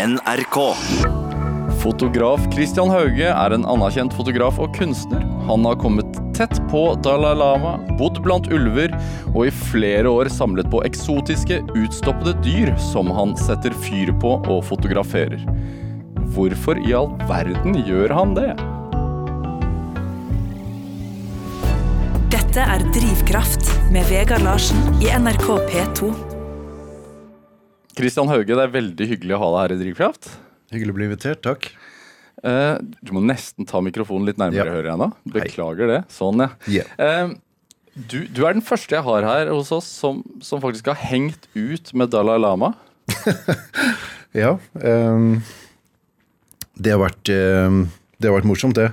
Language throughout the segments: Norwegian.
NRK. Fotograf Christian Hauge er en anerkjent fotograf og kunstner. Han har kommet tett på Dalai Lama, bodd blant ulver og i flere år samlet på eksotiske, utstoppede dyr som han setter fyr på og fotograferer. Hvorfor i all verden gjør han det? Dette er Drivkraft med Vegard Larsen i NRK P2. Christian Hauge, det er veldig hyggelig å ha deg her i Drivkraft. Hyggelig å bli invitert, takk. Uh, du må nesten ta mikrofonen litt nærmere, Ja. hører jeg nå. Beklager det. Sånn, ja. Yeah. Uh, du, du er den første jeg har her hos oss som, som faktisk har hengt ut med Dalai Lama. Ja, Um, det har vært ehm, det har vært morsomt, det.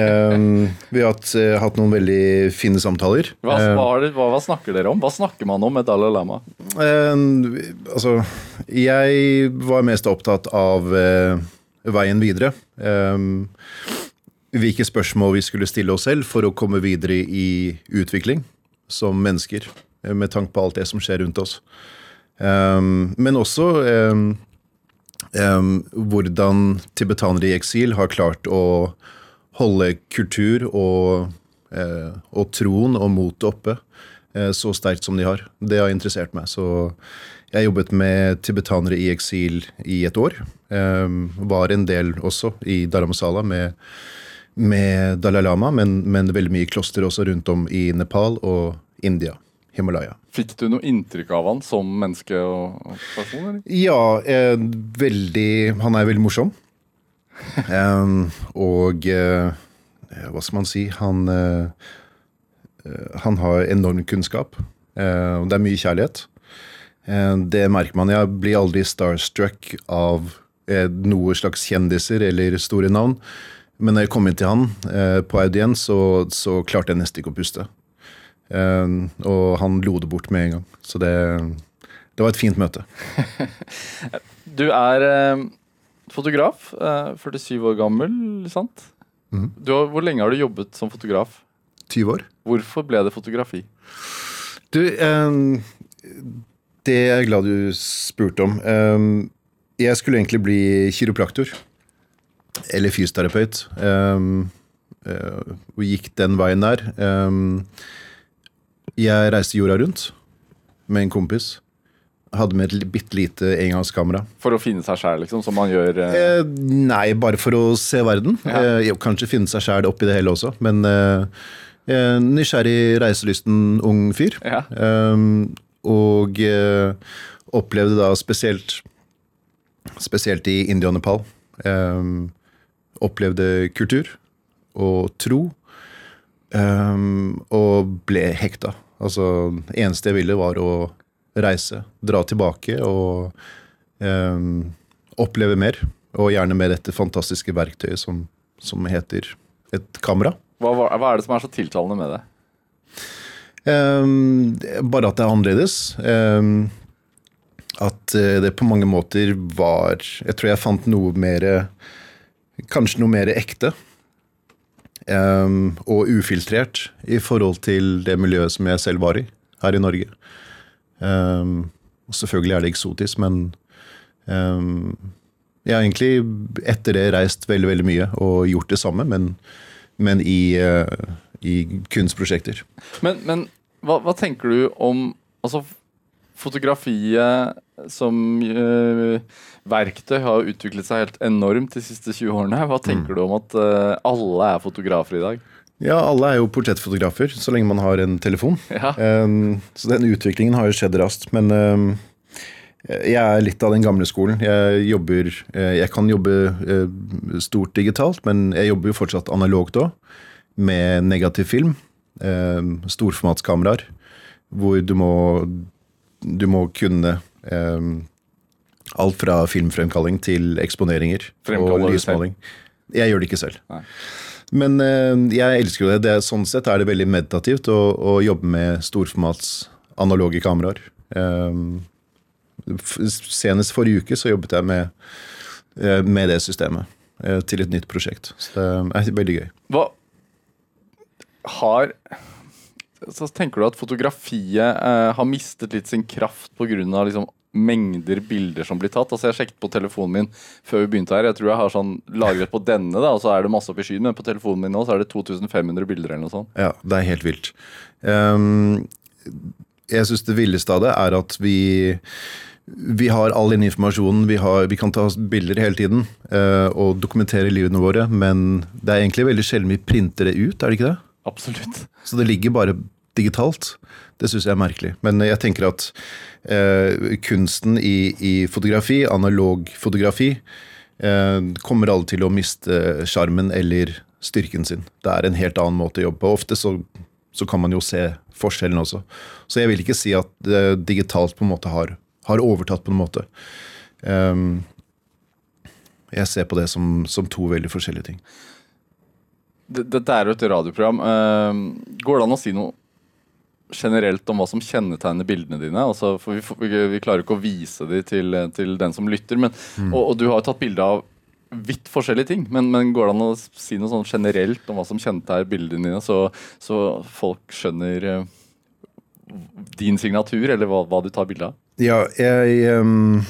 Um, vi har hatt, eh, hatt noen veldig fine samtaler. Hva, hva, hva, snakker dere om? Hva snakker man om med Dalai Lama? Um, altså, jeg var mest opptatt av uh, veien videre. Um, hvilke spørsmål vi skulle stille oss selv for å komme videre i utvikling som mennesker, eh, med tanke på alt det som skjer rundt oss. Men også hvordan tibetanere i eksil har klart å holde kultur og, eh, og troen og motet oppe eh, så sterkt som de har. Det har interessert meg. Så jeg jobbet med tibetanere i eksil i et år. Var en del også i Dharamsala med, med Dalai Lama, men, men veldig mye kloster også rundt om i Nepal og India. Himalaya. Fikk du noe inntrykk av han som menneske og, person? Eller? Ja, eh, veldig Han er veldig morsom. um, og eh, hva skal man si? Han, eh, eh, han har enorm kunnskap. Eh, og det er mye kjærlighet. Eh, det merker man. Jeg blir aldri starstruck av noe slags kjendiser eller store navn. Men når jeg kom inn til han eh, på audiens, så, så klarte jeg nesten ikke å puste. Eh, og han lo det bort med en gang. Så det, det var et fint møte. Du er eh, fotograf, eh, 47 år gammel, sant? Du har, hvor lenge har du jobbet som fotograf? 20 år. Hvorfor ble det fotografi? Du, ehm, det er jeg glad du spurte om. Ehm, jeg skulle egentlig bli kiropraktor. Eller fysioterapeut. Eh, og gikk den veien der. Ehm, jeg reiste jorda rundt med en kompis. Hadde med et bitte lite engangskamera. For å finne seg sjæl, liksom, som man gjør eh, Eh, nei, bare for å se verden. Ja. Eh, kanskje finne seg sjæl oppi det hele også, men eh, eh, nysgjerrig, reiselysten ung fyr. Ja. Um, og eh, opplevde da spesielt Spesielt i India og Nepal. Opplevde kultur og tro. Og ble hekta. Altså, eneste jeg ville, var å reise, dra tilbake og um, oppleve mer. Og gjerne med dette fantastiske verktøyet som, som heter et kamera. hva, hva er det som er så tiltalende med det? Er bare at det er annerledes. At eh, det på mange måter var Jeg tror jeg fant noe mer Kanskje noe mer ekte. Um, og ufiltrert i forhold til det miljøet som jeg selv var i her i Norge. Um, selvfølgelig er det eksotisk, men um, jeg har egentlig etter det reist veldig veldig mye og gjort det samme, men, men i, uh, i kunstprosjekter. Men, men hva, hva tenker du om altså, fotografiet som uh, verktøy har utviklet seg helt enormt de siste 20 årene. Hva tenker du om at uh, alle er fotografer i dag? Ja, alle er jo portrettfotografer, så lenge man har en telefon. Ja. Um, så den utviklingen har jo skjedd raskt. Men um, jeg er litt av den gamle skolen. Jeg jobber Jeg kan jobbe stort digitalt, men jeg jobber jo fortsatt analogt òg. Med negativ film. Storformatskameraer. Hvor du må Du må kunne um, alt fra filmfremkalling til eksponeringer og lysmåling. lysmaling. Jeg gjør det ikke selv. Nei. Men eh, jeg elsker jo det. det. Sånn sett er det veldig meditativt å, å jobbe med storformats analoge kameraer. F- senest forrige uke så jobbet jeg med, eh, med det systemet eh, til et nytt prosjekt. Så det er veldig gøy. Hva har så tenker du at fotografiet eh, har mistet litt sin kraft pga. Liksom, mengder bilder som blir tatt. Altså Jeg sjekket på telefonen min før vi begynte her. Jeg tror jeg har sånn lagret på denne, da, og så er det masse opp i skyen. Men på telefonen min nå så er det 2500 bilder eller noe sånt. Ja, det er helt vilt. Um, jeg syns det villeste av det er at vi vi har all den informasjonen, vi, har, vi kan ta bilder hele tiden uh, og dokumentere livene våre, men det er egentlig veldig sjelden vi printer det ut, er det ikke det? Absolutt. Så det ligger bare digitalt. Det syns jeg er merkelig. Men jeg tenker at eh, kunsten i, i, fotografi, analog fotografi, eh, kommer alle til å miste sjarmen eller styrken sin. Det er en helt annen måte å jobbe på. Ofte så, så kan man jo se forskjellen også. Så jeg vil ikke si at digitalt på en måte har har overtatt på en måte. Um, jeg ser på det som, som, to veldig forskjellige ting. Dette er jo et radioprogram. Uh, går det an å si noe generelt om hva som kjennetegner bildene dine? Altså, for vi, vi, klarer ikke å vise dem til, til den som lytter. Men, mm. og, og, du har jo tatt bilde av vidt forskjellige ting. Men, men, går det an å si noe sånn generelt om hva som kjennetegner bildene dine, så, så folk skjønner uh, din signatur, eller hva, hva du tar bilde av? Ja, jeg um,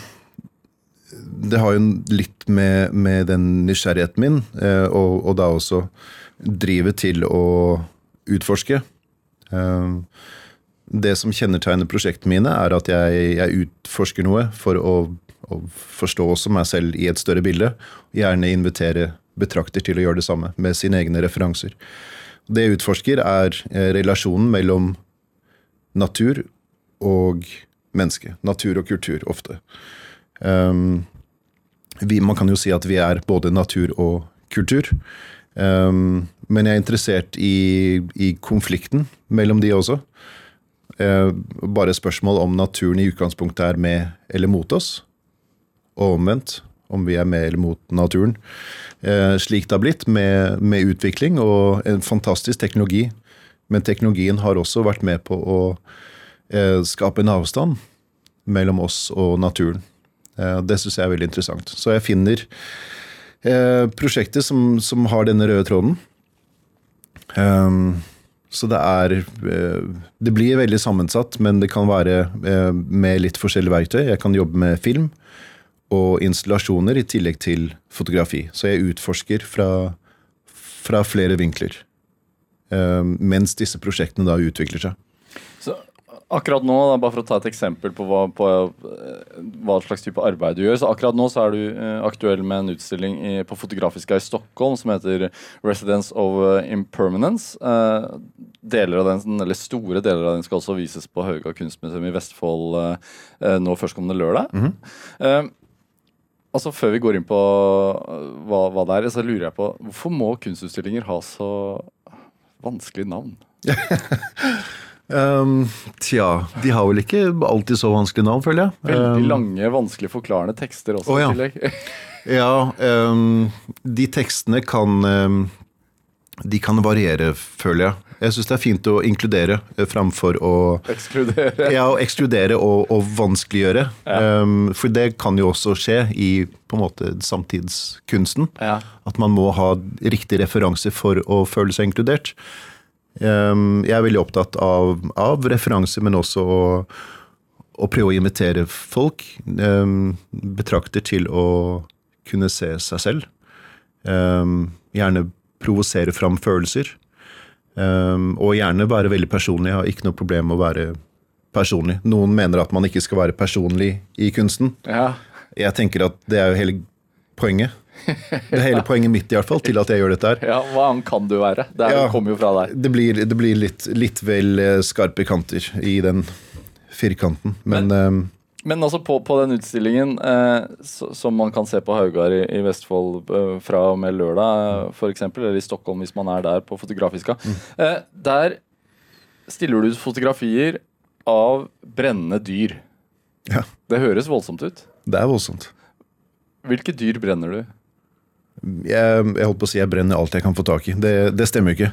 Det har jo litt med, med den nysgjerrigheten min, uh, og, og, da også drivet til å utforske. Uh, det som kjennetegner prosjektene mine, er at jeg, jeg utforsker noe for å, å, forstå også meg selv i et større bilde. Gjerne invitere betrakter til å gjøre det samme, med sine egne referanser. Det jeg utforsker, er eh, relasjonen mellom natur og menneske. Natur og kultur, ofte. Um, vi, man kan jo si at vi er både natur og kultur. Um, men jeg er interessert i, i, konflikten mellom de også. Uh, bare spørsmål om naturen i utgangspunktet er med eller mot oss. Og omvendt, om vi er med eller mot naturen. Uh, slik det har blitt, med, med utvikling og en fantastisk teknologi. Men teknologien har også vært med på å uh, skape en avstand mellom oss og naturen. Det syns jeg er veldig interessant. Så jeg finner eh, prosjekter som, som har denne røde tråden. Så det er Det blir veldig sammensatt, men det kan være med litt forskjellige verktøy. Jeg kan jobbe med film og installasjoner i tillegg til fotografi. Så jeg utforsker fra, fra flere vinkler. Mens disse prosjektene da utvikler seg. Akkurat nå, da, bare for å ta et eksempel på hva, på eh, hva, slags type arbeid du gjør. så Akkurat nå så er du eh, aktuell med en utstilling i, på Fotografiska i Stockholm som heter 'Residence of eh, Impermanence'. Eh, deler av den, eller Store deler av den skal også vises på Hauga kunstmuseum i Vestfold eh, nå førstkommende lørdag. Mm -hmm. altså Før vi går inn på hva, hva det er, så lurer jeg på hvorfor må kunstutstillinger ha så vanskelig navn? Um, tja, de har vel ikke alltid så vanskelig navn, føler jeg. Veldig um, lange, vanskelig forklarende tekster også. Oh, ja. i tillegg. ja, um, de tekstene kan De kan variere, føler jeg. Jeg syns det er fint å inkludere eh, framfor å Ekskludere. Ja, å ekskludere og, og vanskeliggjøre. Ja. for det kan jo også skje i på en måte samtidskunsten. Ja. At man må ha riktig referanse for å føle seg inkludert. Ehm, jeg er veldig opptatt av, av referanser, men også å, å, prøve å invitere folk, ehm, betrakter, til å kunne se seg selv. Ehm, gjerne provosere fram følelser. Og gjerne være veldig personlig. Jeg har ikke noe problem med å være personlig. Noen mener at man ikke skal være personlig i kunsten. Ja. Jeg tenker at det er jo hele poenget. Det er hele poenget mitt i hvert fall, til at jeg gjør dette her. Ja, Hva annet kan du være? Det ja, kommer jo fra deg. Det blir, det blir litt, litt, vel eh, skarpe kanter i den firkanten. Men, men, um, men altså på, på, den utstillingen eh, som man kan se på Haugar i, i Vestfold eh, fra og med lørdag, f.eks., eller i Stockholm hvis man er der på Fotografiska, mm. eh, der stiller du ut fotografier av brennende dyr. Ja. Det høres voldsomt ut. Det er voldsomt. Hvilke dyr brenner du? Jeg, jeg, holdt på å si jeg brenner alt jeg kan få tak i. Det, det stemmer jo ikke.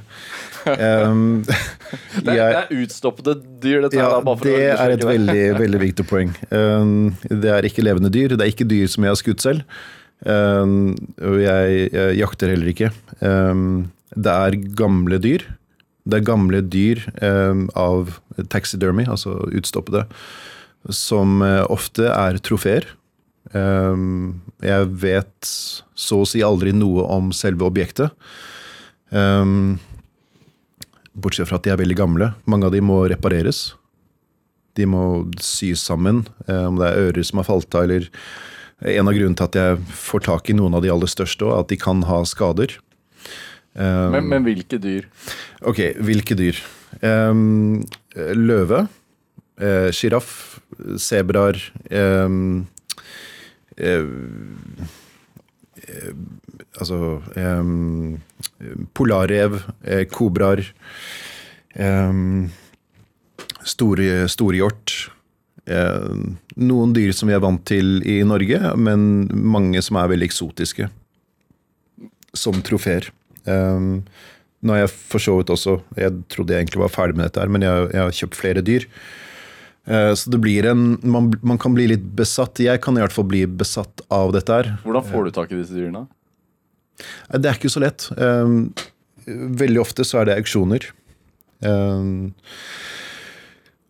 Um, det, jeg, det, er utstoppede dyr, dette ja, her. det er et veldig, veldig viktig poeng. Um, det er ikke levende dyr. Det er ikke dyr som jeg har skutt selv. Um, og jeg, jeg, jakter heller ikke. det er gamle dyr. Det er gamle dyr av taxidermy, altså utstoppede, som eh, ofte er trofeer. Um, jeg vet så å si aldri noe om selve objektet. Um, bortsett fra at de er veldig gamle. Mange av de må repareres. De må sys sammen, eh, om det er ører som har falt av, eller en av grunnene til at jeg får tak i noen av de aller største, er at de kan ha skader. Um, Men, men hvilke dyr? Ok, hvilke dyr? Løve, eh, sjiraff, sebraer um, eh, eh, Altså um, Polarrev, eh, kobraer um, Store, storhjort. Eh, noen dyr som vi er vant til i Norge, men mange som er veldig eksotiske. Som trofeer. Eh, nå har jeg for så vidt også Jeg trodde jeg egentlig var ferdig med dette, her, men jeg, jeg har kjøpt flere dyr. Eh, så det blir en man, man, kan bli litt besatt. Jeg kan i hvert fall bli besatt av dette her. Hvordan får du tak i disse dyrene? Eh, det er ikke så lett. Um, veldig ofte så er det auksjoner.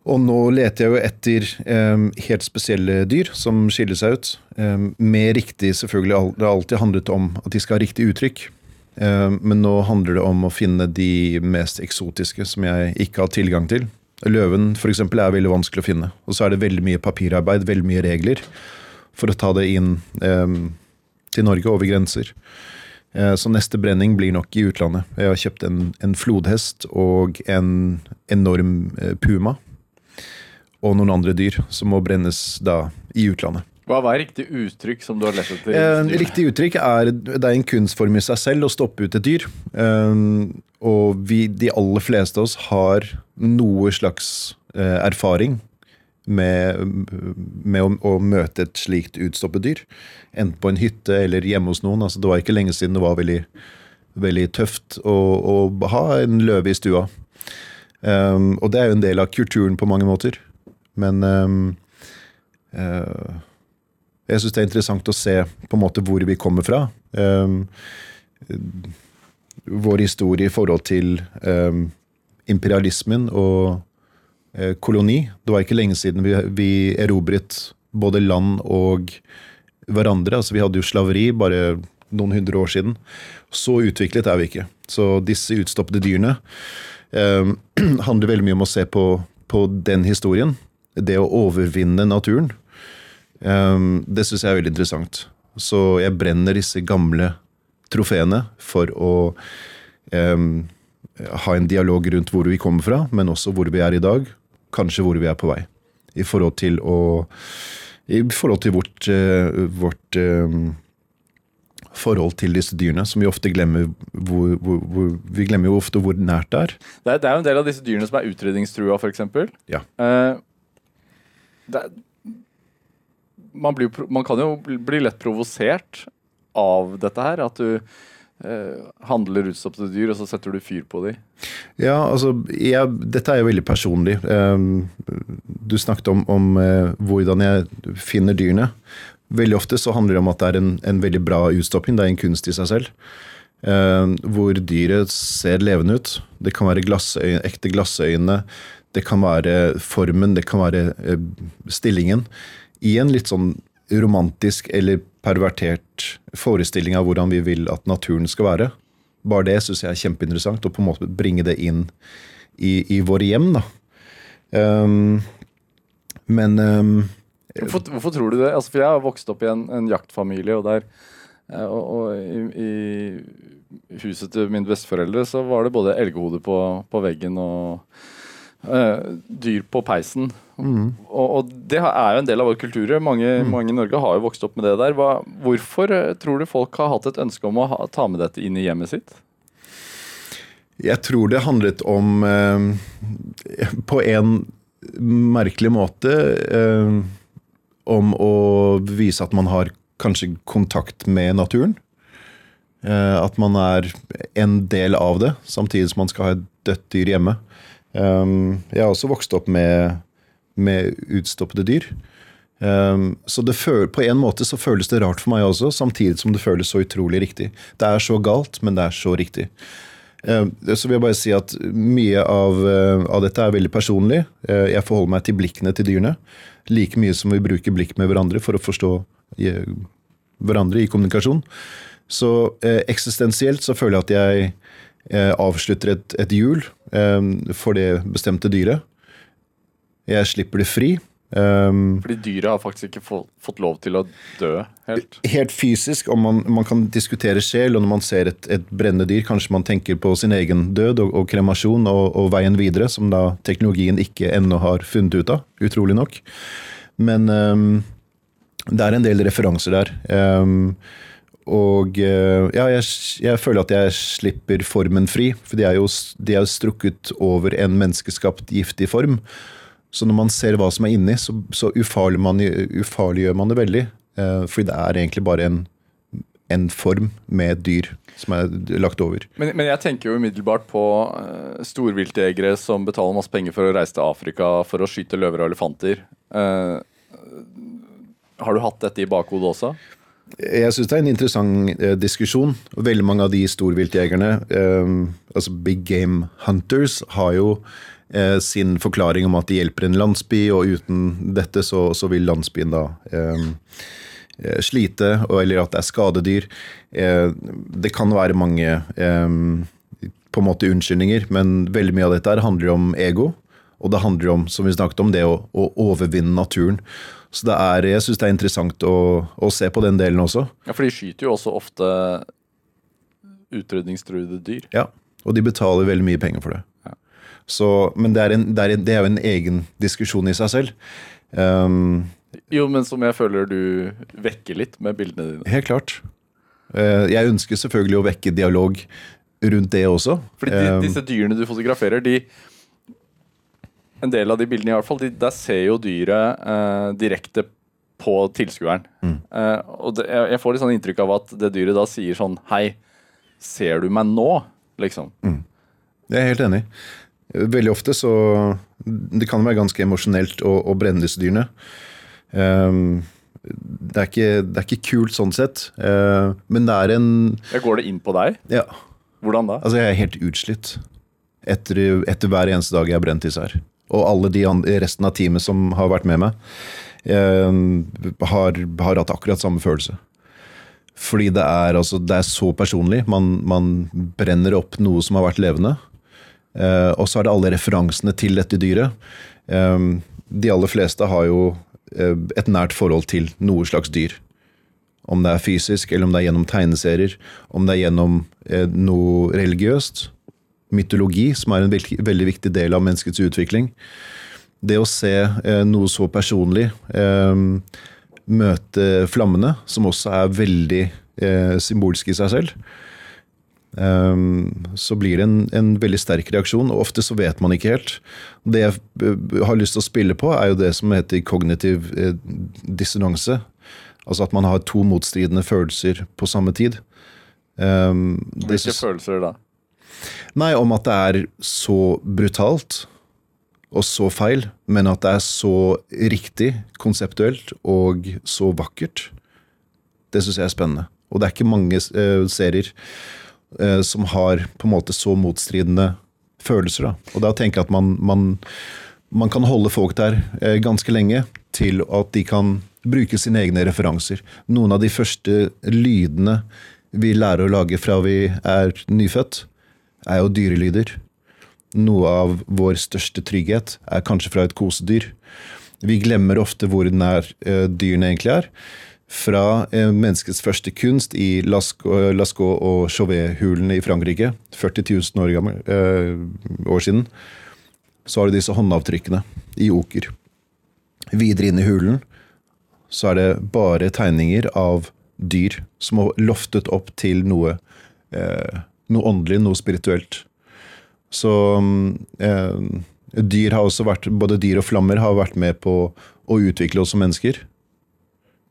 Og nå leter jeg jo etter helt spesielle dyr som skiller seg ut. Med riktig, selvfølgelig, Det har alltid handlet om at de skal ha riktig uttrykk. Men nå handler det om å finne de mest eksotiske som jeg ikke har tilgang til. Løven f.eks. er veldig vanskelig å finne. Og så er det veldig mye papirarbeid, veldig mye regler, for å ta det inn til Norge over grenser. Eh, så neste brenning blir nok i utlandet. Jeg har kjøpt en, en flodhest og en enorm eh, puma og noen andre dyr som må brennes da i utlandet. Hva er riktig uttrykk som du har lett etter? Eh, riktig uttrykk er det er en kunstform i seg selv å stoppe ut et dyr. Eh, og vi, de aller fleste av oss har noe slags eh, erfaring med, med å, å, møte et slikt utstoppet dyr. Enten på en hytte eller hjemme hos noen. Altså, det var ikke lenge siden det var veldig, veldig tøft å, å, ha en løve i stua. Um, og det er jo en del av kulturen på mange måter. Men um, uh, jeg syns det er interessant å se på en måte hvor vi kommer fra. Um, vår historie i forhold til um, imperialismen og uh, koloni. Det var ikke lenge siden vi, vi, erobret både land og hverandre. Altså, vi hadde jo slaveri bare noen hundre år siden. Så utviklet er vi ikke. Så disse utstoppede dyrene um, handler veldig mye om å se på, på den historien det å overvinne naturen, det syns jeg er veldig interessant. Så jeg brenner disse gamle trofeene for å um, ha en dialog rundt hvor vi kommer fra, men også hvor vi er i dag. Kanskje hvor vi er på vei. I forhold til å I forhold til vårt, uh, vårt um, forhold til disse dyrene, som vi ofte glemmer hvor, hvor, hvor, Vi glemmer jo ofte hvor nært det er. Det er, det er jo en del av disse dyrene som er utrydningstrua, f.eks. Ja. Uh, det, man, blir, man, kan jo bli lett provosert av dette her. At du eh, handler utstoppede dyr, og så setter du fyr på dem. Ja, altså jeg, Dette er jo veldig personlig. Um, du snakket om, om uh, hvordan jeg finner dyrene. Veldig ofte så handler det om at det er en, en veldig bra utstopping. Det er en kunst i seg selv. Uh, hvor dyret ser levende ut. Det kan være glassøyne, ekte glassøyne. Det kan være formen, det kan være eh, stillingen. I en litt sånn romantisk eller pervertert forestilling av hvordan vi vil at naturen skal være. Bare det syns jeg er kjempeinteressant, å på en måte bringe det inn i, i våre hjem. da. Um, men um, hvorfor, hvorfor, tror du det? Altså, for Jeg har vokst opp i en, en jaktfamilie, og der eh, og, og i, i, huset til mine besteforeldre så var det både elghode på, på veggen og Uh, dyr på peisen. Mm. Og, og, det er jo en del av vår kultur. Mange, mm. mange, i Norge har jo vokst opp med det der. Hva, hvorfor uh, tror du folk har hatt et ønske om å ha, ta med dette inn i hjemmet sitt? Jeg tror det handlet om eh, På en merkelig måte om å vise at man har kanskje kontakt med naturen. at man er en del av det, samtidig som man skal ha et dødt dyr hjemme. Um, jeg har også vokst opp med, med utstoppede dyr. Um, så føl, på en måte så føles det rart for meg også, samtidig som det føles så utrolig riktig. Det er så galt, men det er så riktig. Um, så vil jeg bare si at mye av, uh, av dette er veldig personlig. Uh, jeg forholder meg til blikkene til dyrene. like mye som vi bruker blikk med hverandre for å forstå eh, hverandre i kommunikasjon. Så eh, eksistensielt så føler jeg at jeg eh, avslutter et, hjul eh, for det bestemte dyret. Jeg slipper det fri. Um, Fordi dyret har faktisk ikke få, fått lov til å dø helt. helt fysisk, og man, man kan diskutere sjel, og når man ser et, et brennende dyr, kanskje man tenker på sin egen død og, og kremasjon og, og, veien videre, som da teknologien ikke ennå har funnet ut av, utrolig nok. Men um, det er en del referanser der. Um, og uh, ja, jeg, jeg, føler at jeg slipper formen fri, for de er jo, de er strukket over en menneskeskapt giftig form. Så når man ser hva som er inni, så, så ufarlig man, ufarliggjør man det veldig. Eh, fordi det er egentlig bare en, en, form med et dyr som er lagt over. Men, men jeg tenker jo umiddelbart på uh, storviltjegere som betaler masse penger for å reise til Afrika for å skyte løver og elefanter. Uh, har du hatt dette i bakhodet også? Jeg syns det er en interessant eh, diskusjon. Veldig mange av de storviltjegerne, eh, altså big game hunters, har jo eh, sin forklaring om at de hjelper en landsby, og uten dette så, så vil landsbyen da eh, eh slite, eller at det er skadedyr. Eh, det kan være mange eh, på en måte unnskyldninger, men veldig mye av dette handler om ego. Og det handler om som vi snakket om, det å, å overvinne naturen. Så det er, jeg syns det er interessant å, å, se på den delen også. Ja, For de skyter jo også ofte utrydningstruede dyr. Ja, og de betaler veldig mye penger for det. Så, men det er, en, det, er en, det er, jo en egen diskusjon i seg selv. Um, jo, men som jeg føler du vekker litt med bildene dine. Helt klart. Uh, jeg ønsker selvfølgelig å vekke dialog rundt det også. Fordi de, um, disse dyrene du fotograferer, de En del av de bildene, i hvert fall, de, der ser jo dyret uh, direkte på tilskueren. Mm. Uh, og det, jeg, jeg, får litt sånn inntrykk av at det dyret da sier sånn Hei, ser du meg nå? Liksom. Mm. Jeg er helt enig. Veldig ofte så Det kan være ganske emosjonelt å, å brenne disse dyrene. Um, det, er ikke, det er, ikke, kult sånn sett, uh, men det er en Går det inn på deg? Ja. Hvordan da? Altså, jeg er helt utslitt etter, etter hver eneste dag jeg har brent disse her. Og alle de andre, resten av teamet som har vært med meg, uh, har, har, hatt akkurat samme følelse. Fordi det er, altså, det er så personlig. Man, man brenner opp noe som har vært levende. Uh, og så er det alle referansene til dette dyret. Um, de aller fleste har jo uh, et nært forhold til noe slags dyr. Om det er fysisk, eller om det er gjennom tegneserier, om det er gjennom uh, noe religiøst. Mytologi, som er en veldig, viktig del av menneskets utvikling. Det å se noe så personlig, møte flammene, som også er veldig symbolsk i seg selv, Ehm, så blir det en, en, veldig sterk reaksjon, og ofte så vet man ikke helt. Det jeg eh, har lyst til å spille på, er jo det som heter kognitiv eh, dissonanse. Altså at man har to motstridende følelser på samme tid. Um, Hvilke følelser da? Nei, om at det er så brutalt og så feil, men at det er så riktig konseptuelt og så vakkert. Det syns jeg er spennende. Og det er ikke mange uh, serier Eh, som har på en måte så motstridende følelser. Da. Og da tenker jeg at man, man, man kan holde folk der eh, ganske lenge til at de kan bruke sine egne referanser. Noen av de første lydene vi lærer å lage fra vi er nyfødt, er jo dyrelyder. Noe av vår største trygghet er kanskje fra et kosedyr. Vi glemmer ofte hvor nær eh, dyrene egentlig er fra eh, menneskets første kunst i Lascaux og Chauvet-hulene i Frankrike, 40 000 år, gammel, eh, år siden, så har du disse håndavtrykkene i oker. Videre inn i hulen så er det bare tegninger av dyr som har loftet opp til noe, eh, noe åndelig, noe spirituelt. Så eh, dyr har også vært, både dyr og flammer har vært med på å utvikle oss som mennesker.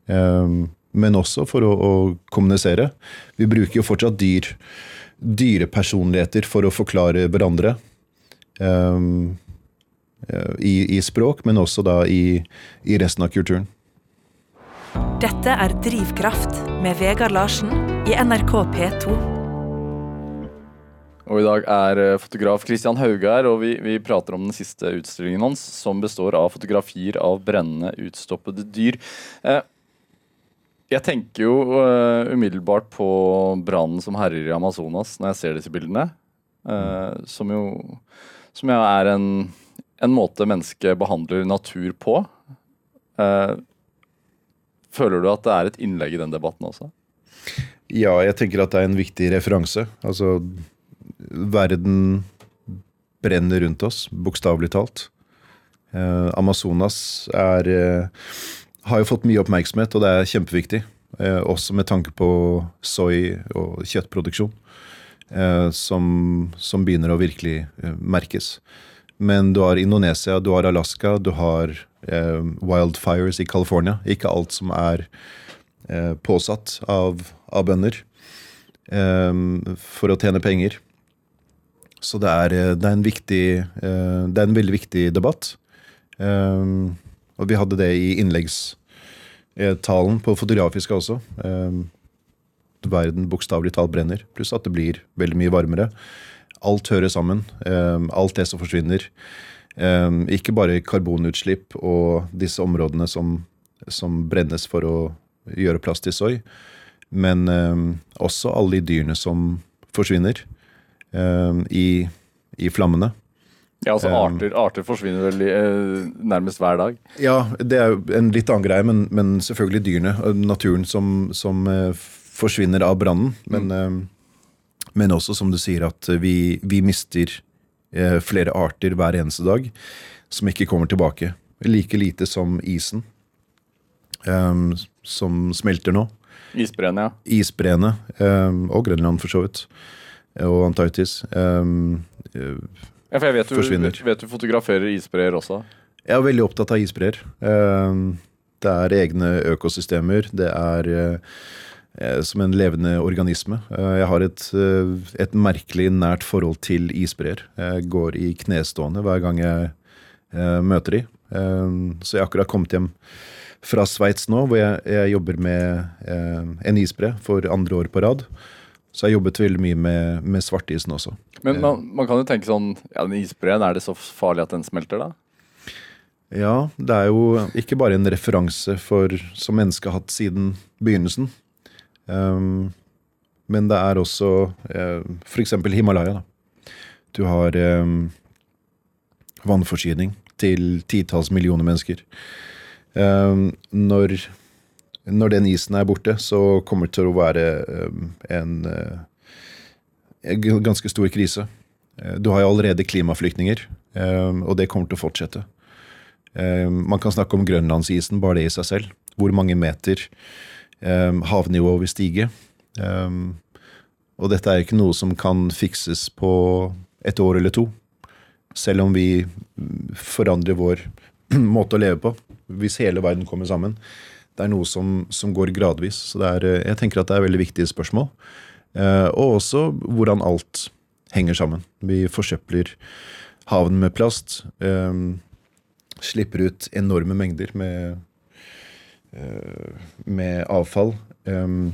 Ehm, men også for å, å, kommunisere. Vi bruker jo fortsatt dyr, dyrepersonligheter for å forklare hverandre. Um, i, i, språk, men også da i, i, resten av kulturen. Dette er Drivkraft med Vegard Larsen i NRK P2. Og i dag er eh, fotograf Christian Hauge her, og vi, vi prater om den siste utstillingen hans, som består av fotografier av brennende, utstoppede dyr. Eh, jeg tenker jo uh, umiddelbart på brannen som herjer i Amazonas når jeg ser disse bildene. Uh, som jo som jo er en, en måte mennesket behandler natur på. Uh, føler du at det er et innlegg i den debatten også? Ja, jeg tenker at det er en viktig referanse. Altså, verden brenner rundt oss, bokstavelig talt. Amazonas er har jo fått mye oppmerksomhet, og det er kjempeviktig. Eh, også med tanke på soy- og kjøttproduksjon, eh, som, som, begynner å virkelig eh, merkes. Men du har Indonesia, du har Alaska, du har eh, wildfires i California. Ikke alt som er eh, påsatt av, av bønder eh, for å tjene penger. Så det er, det er, en, viktig, det er en veldig viktig debatt. Um, og vi hadde det i innleggstalen på Fotografiska også. Um, verden bokstavelig talt brenner, pluss at det blir veldig mye varmere. Alt hører sammen. Um, alt det som forsvinner. Um, ikke bare karbonutslipp og disse områdene som, som, brennes for å gjøre plass til soy, men også alle de dyrene som forsvinner i, i flammene. Ja, altså arter, arter forsvinner vel eh, nærmest hver dag? Ja, det er jo en litt annen greie, men, men selvfølgelig dyrene. Naturen som, som eh, forsvinner av brannen. Men, mm. Eh, men, også, som du sier, at vi, vi mister flere arter hver eneste dag som ikke kommer tilbake. Like lite som isen, um, som smelter nå. Isbreene, ja. Isbreene, um, og Grønland, for så vidt. Og Antarktis. Um, ja, for jeg vet du, forsvinner. vet du fotograferer isbreer også? Jeg er veldig opptatt av isbreer. Ehm, det er egne økosystemer. Det er eh, som en levende organisme. Eh, jeg har et, eh, et merkelig nært forhold til isbreer. Jeg går i knestående hver gang jeg møter de. Ehm, så jeg har akkurat kommet hjem fra Sveits nå, hvor jeg, jeg jobber med en isbre for andre år på rad. Så jeg jobbet veldig mye med, med svartisen også. Men man, man, kan jo tenke sånn ja, den isbreen, er det så farlig at den smelter, da? Ja, det er jo ikke bare en referanse for, som mennesket har hatt siden begynnelsen. Um, men det er også uh, f.eks. Himalaya. Da. Du har um, vannforsyning til titalls millioner mennesker. Um, når når den isen er borte, så kommer det til å være um, en, uh, en ganske stor krise. Uh, du har jo allerede klimaflyktninger, og det kommer til å fortsette. Man kan snakke om grønlandsisen, bare det i seg selv. Hvor mange meter havnivået vil stige. Og dette er ikke noe som kan fikses på et år eller to. Selv om vi forandrer vår måte å leve på, hvis hele verden kommer sammen det er noe som, som går gradvis. Så er, eh, jeg tenker at det er veldig viktige spørsmål. Eh, og også hvordan alt henger sammen. Vi forsøpler havene med plast. Eh, slipper ut enorme mengder med, eh, med avfall. Eh,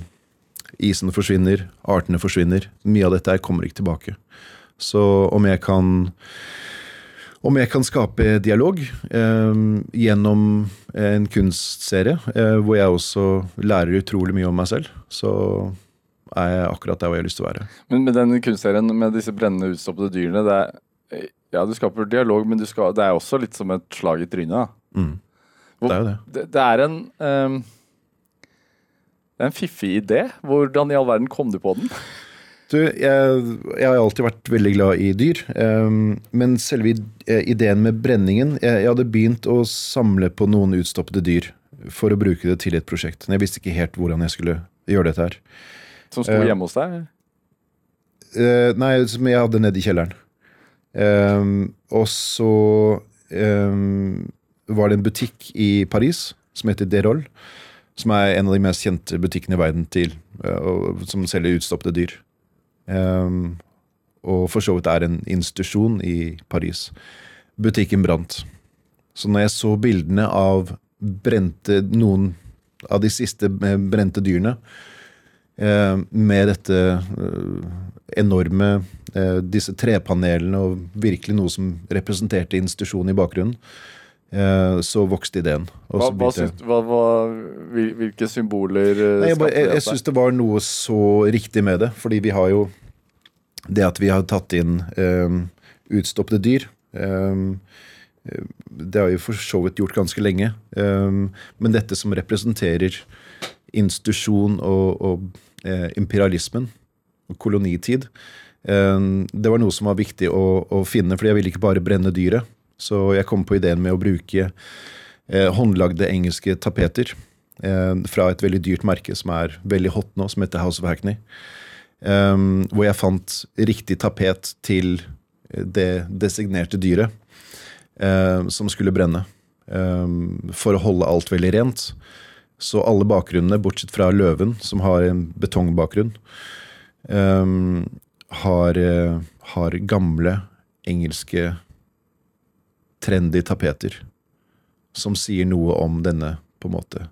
isen forsvinner, artene forsvinner. Mye av dette kommer ikke tilbake. Så om jeg kan om jeg kan skape dialog eh, gjennom en kunstserie, eh, hvor jeg også lærer utrolig mye om meg selv, så er jeg akkurat der hvor jeg har lyst til å være. Men med den kunstserien med disse brennende, utstoppede dyrene, det er, ja, du skaper dialog, men skal, det er også litt som et slag i trynet. Mm. Det er jo det. Det, det er en um, Det er en fiffig idé. Hvordan i all verden kom du på den? Du, jeg, jeg, har alltid vært veldig glad i dyr. Um, men selve eh, ideen med brenningen jeg, jeg, hadde begynt å samle på noen utstoppede dyr for å bruke det til et prosjekt. Men jeg visste ikke helt hvordan jeg skulle gjøre dette her. Som sto uh, hjemme hos deg? Uh, nei, som jeg hadde nede i kjelleren. Um, og så um, var det en butikk i Paris som heter Deroll. Som er en av de mest kjente butikkene i verden til, uh, som selger utstoppede dyr. Um, og for så vidt er en institusjon i Paris. Butikken brant. Så når jeg så bildene av brente, noen av de siste brente dyrene, eh, med dette eh, enorme eh, Disse trepanelene og virkelig noe som representerte institusjonen i bakgrunnen. Eh, så vokste ideen. Hva, så hva syns, hva, hvilke symboler eh, Nei, jeg, bare, jeg, det jeg syns det var noe så riktig med det. Fordi vi har jo det at vi har tatt inn um, utstoppede dyr. Um, det har vi for så vidt gjort ganske lenge. Um, men dette som representerer institusjon og, og eh, imperialismen og kolonitid, det var noe som var viktig å, å finne, fordi jeg ville ikke bare brenne dyret. Så jeg kom på ideen med å bruke eh, håndlagde engelske tapeter eh, fra et veldig dyrt merke som er veldig hot nå, som heter House of Hackney. Um, hvor jeg fant riktig tapet til det designerte dyret eh, som skulle brenne. Um, for å holde alt veldig rent. Så alle bakgrunnene, bortsett fra løven, som har en betongbakgrunn, um, har, eh, har gamle engelske trendy tapeter. Som sier noe om denne på en måte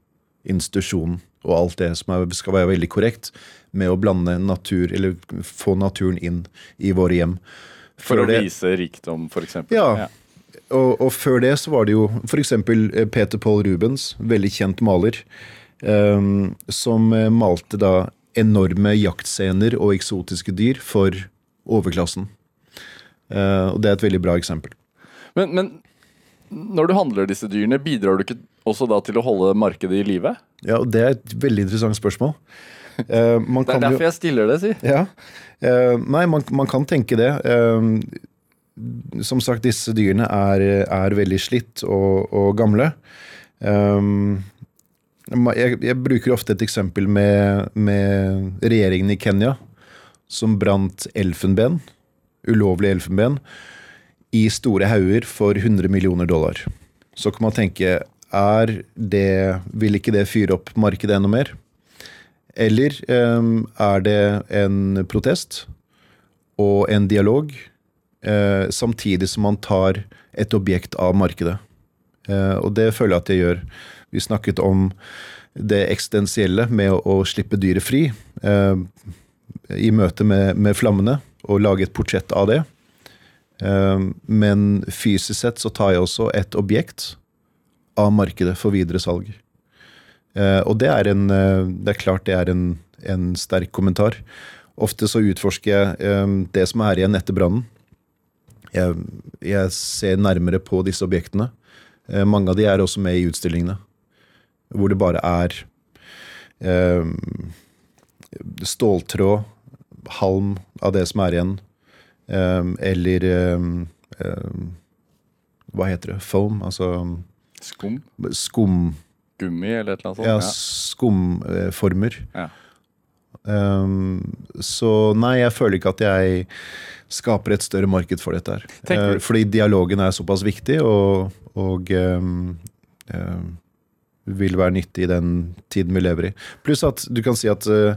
institusjonen og alt det som er, skal være veldig korrekt med å blande natur, eller få naturen inn i våre hjem. For Før å det- vise rikdom, for eksempel. Ja. Og, og før det så var det jo f.eks. Peter Paul Rubens, veldig kjent maler, um, som eh, malte da enorme jaktscener og eksotiske dyr for overklassen. Uh, og det er et veldig bra eksempel. Men, men når du handler disse dyrene, bidrar du ikke også da til å holde markedet i live? Ja, og det er et veldig interessant spørsmål. Uh, man Det er kan jo- derfor jeg stiller det, si. Ja. Uh, nei, man, man kan tenke det. Uh, som sagt, disse dyrene er, er veldig slitt og, og gamle. Jeg, jeg bruker ofte et eksempel med, med regjeringen i Kenya, som brant elfenben, ulovlig elfenben, i store hauger for 100 millioner dollar. Så kan man tenke, er det, vil ikke det fyre opp markedet enda mer? Eller um, er det en protest og en dialog, uh, samtidig som man tar et objekt av markedet? Uh, og det føler jeg at jeg gjør. Vi snakket om det eksistensielle med å, å slippe dyret fri uh, i møte med, med flammene, og lage et portrett av det. Eh, men fysisk sett så tar jeg også et objekt av markedet for videre salg. Eh, og det er, en, eh, det er klart det er en, en sterk kommentar. Ofte så utforsker jeg eh, det som er igjen etter brannen. Jeg, jeg ser nærmere på disse objektene. Eh, mange av de er også med i utstillingene. Hvor det bare er eh, ståltråd, halm av det som er igjen. Eh, eller eh, eh, Hva heter det? Foam? Altså Skum? skum... Gummi, eller et eller annet sånt? Ja, skumformer. Ja. Um, så nei, jeg føler ikke at jeg skaper et større marked for dette her. Uh, fordi dialogen er såpass viktig, og, og um, uh, vil være nyttig i den tiden vi lever i. Pluss at du kan si at uh,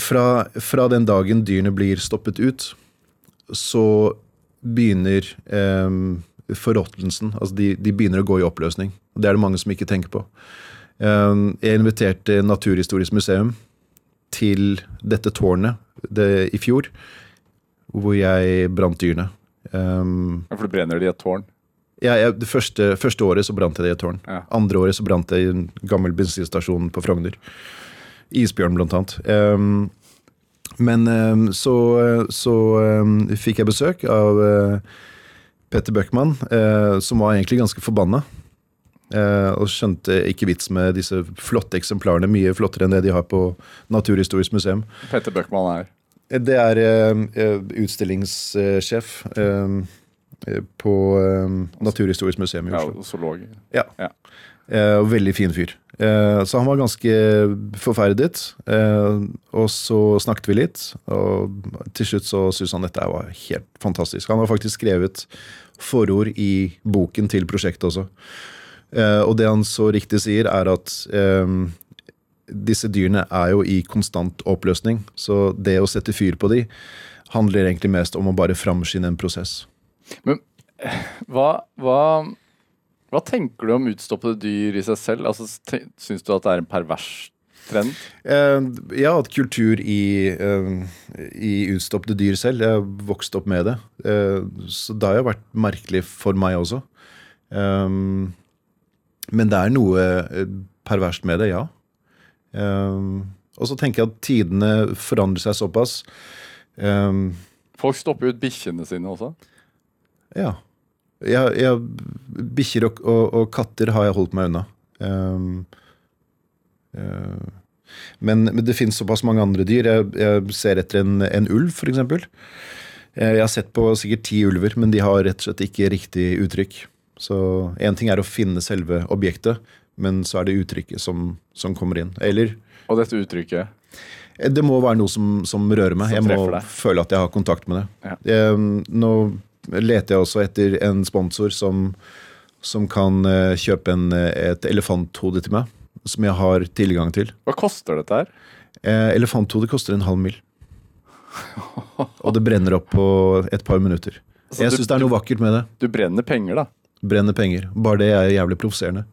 fra, fra den dagen dyrene blir stoppet ut, så begynner eh, forråtnelsen. Altså de, de begynner å gå i oppløsning. Det er det mange som ikke tenker på. Um, jeg inviterte Naturhistorisk museum til dette tårnet det, i fjor, hvor jeg brant dyrene. Um, Ja, For du brenner det i et tårn? Ja, jeg, det første, første året så brant jeg det i et tårn. Ja. Andre året så brant jeg i en gammel bensinstasjon på Frogner. Isbjørn, blant annet. Um, men um, så, så um, fikk jeg besøk av uh, Petter Bøckmann, uh, som var egentlig ganske forbanna. Uh, og skjønte ikke vits med disse flotte eksemplarene. Mye flottere enn det de har på Naturhistorisk museum. Petter Bøckmann er Det er utstillingssjef på Naturhistorisk museum i ja, Oslo. zoolog. Ja. Ja. Veldig fin fyr. Eh, så han var ganske forferdet. Eh, og så snakket vi litt, og til slutt så syntes han dette var helt fantastisk. Han har faktisk skrevet forord i boken til prosjektet også. Eh, og det han så riktig sier, er at disse dyrene er jo i konstant oppløsning, så det å sette fyr på de handler egentlig mest om å bare framskynde en prosess. Men hva, hva, hva tenker du om utstoppede dyr i seg selv? Altså, Syns du at det er en pervers trend? Eh, jeg har hatt kultur i, eh, i utstoppede dyr selv. Jeg har vokst opp med det. Eh, så det har jo vært merkelig for meg også. Men det er noe perverst med det, ja. Og så tenker jeg at tidene forandrer seg såpass. Folk stopper ut bikkjene sine også. ja. Jeg, jeg, Bikkjer og, og, og katter har jeg holdt meg unna. Um, uh, men, men det finnes såpass mange andre dyr. Jeg, jeg ser etter en, en ulv, f.eks. Jeg har sett på sikkert ti ulver, men de har rett og slett ikke riktig uttrykk. Så én ting er å finne selve objektet, men så er det uttrykket som, som kommer inn. Eller Og dette uttrykket. eh, det må være noe som, som rører meg. Som jeg må deg. føle at jeg har kontakt med det. Ja. Jeg, nå leter jeg også etter en sponsor som, som kan eh, kjøpe en, eh, et elefanthode til meg. Som jeg har tilgang til. Hva koster dette her? Eh, elefanthode koster en halv mil. Og det brenner opp på et par minutter. Så Jeg syns det er noe vakkert med det. Du brenner penger, da. Brenner penger. Bare det er jævlig provoserende.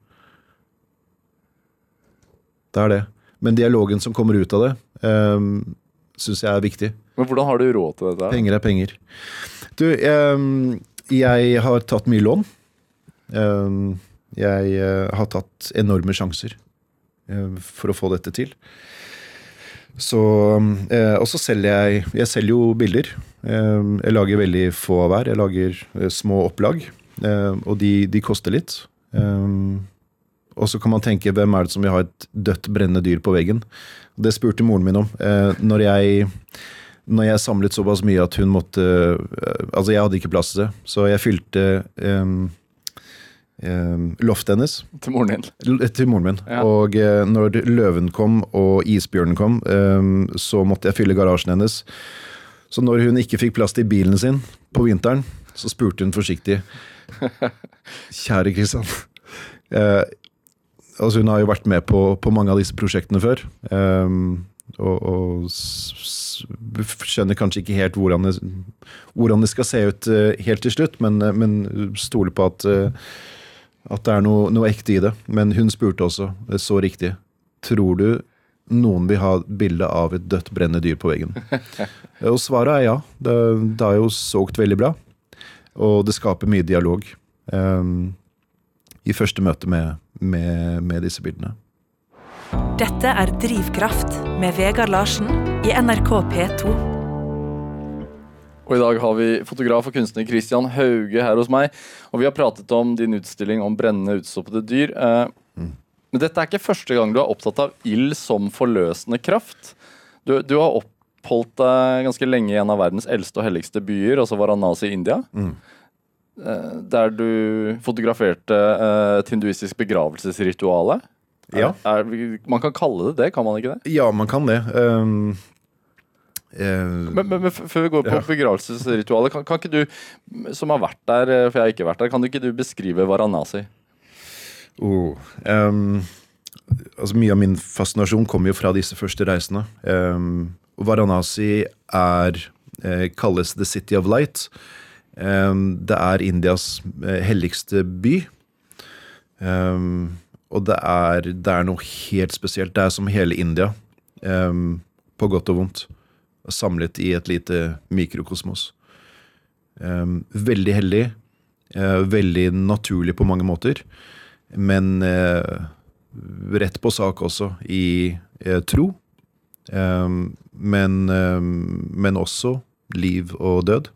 Det er det. Men dialogen som kommer ut av det, um, syns jeg er viktig. Men hvordan har du råd til dette? Penger er penger. Du, jeg har tatt mye lån. Jeg eh, har tatt enorme sjanser for å få dette til. Så, eh, og så selger jeg Jeg selger jo bilder. Jeg lager veldig få av hver. Jeg lager eh, små opplag, og de, de koster litt. Og så kan man tenke hvem er det som vil ha et dødt, brennende dyr på veggen? Det spurte moren min om. Når jeg når jeg samlet såpass mye at hun måtte øh, Altså, jeg hadde ikke plass til det, så jeg fylte um, loftet hennes Til moren din. l- til moren min. Ja. Og uh, når løven kom og isbjørnen kom, um, så måtte jeg fylle garasjen hennes. Så når hun ikke fikk plass til bilen sin på vinteren, så spurte hun forsiktig Kjære Kristian. Uh, altså hun har jo vært med på, på mange av disse prosjektene før. ehm, og, og skjønner kanskje ikke helt hvordan det, hvordan det skal se ut eh, helt til slutt, men, eh, men stoler på at, eh, at det er noe, noe ekte i det. Men hun spurte også, så riktig, tror du noen vil ha bilde av et dødt brennende dyr på veggen? og svaret er ja. Det, det har jo solgt veldig bra. Og det skaper mye dialog Um, i første møte med, med, med disse bildene. Dette er Drivkraft med Vegard Larsen i NRK P2. Og i dag har vi fotograf og kunstner Christian Hauge her hos meg. Og vi har pratet om din utstilling om brennende utstoppede dyr. Eh, Men dette er ikke første gang du er opptatt av ild som forløsende kraft. Du, du har oppholdt deg ganske lenge i en av verdens eldste og helligste byer, altså Varanasi i India. Mm Der du fotograferte eh, et hinduistisk begravelsesrituale. Ja. Er, er, man kan kalle det det, kan man ikke det? Ja, man kan det. Um, uh, Men, men, men før vi går på Ja. begravelsesritualet, kan, kan ikke du, som har vært der, eh, for jeg har ikke vært der, kan du ikke du beskrive Varanasi? oh, um, altså mye av min fascinasjon kommer jo fra disse første reisene. Um, Varanasi er, eh, kalles The City of Light. Um, det er Indias eh, helligste by. Ehm, og det er, det er noe helt spesielt. Det er som hele India, um, på godt og vondt, samlet i et lite mikrokosmos. Um, veldig heldig. Uh, veldig naturlig på mange måter, men uh, rett på sak også i uh, tro. Um, men, men også liv og død.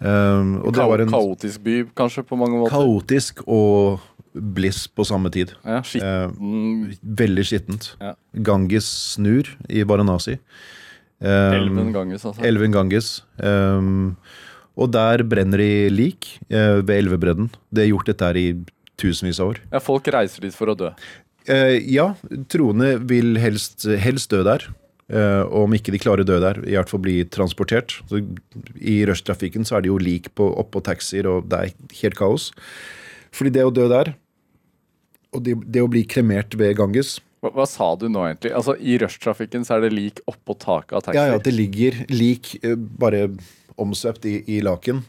Og det var en Kaotisk by, kanskje, på mange måter. kaotisk og bliss på samme tid. Ja, skitten Veldig skittent. Ja. Ganges snur i Varanasi. Um, elven Ganges, altså. Elven Ganges. Um, og der brenner de lik uh, ved elvebredden. Det er gjort dette her i tusenvis av år. Ja, folk reiser dit for å dø. Uh, ja, troende vil helst, helst dø der. Eh, og om ikke de klarer å dø der, i hvert fall bli transportert. Så I rushtrafikken så er det jo lik på, oppå taxier, og det er helt kaos. Fordi det å dø der, og det, det å bli kremert ved Ganges Hva, hva sa du nå, egentlig? Altså, I rushtrafikken så er det lik oppå taket av taxier? Ja, ja, det ligger lik eh, bare omsvøpt i, i laken.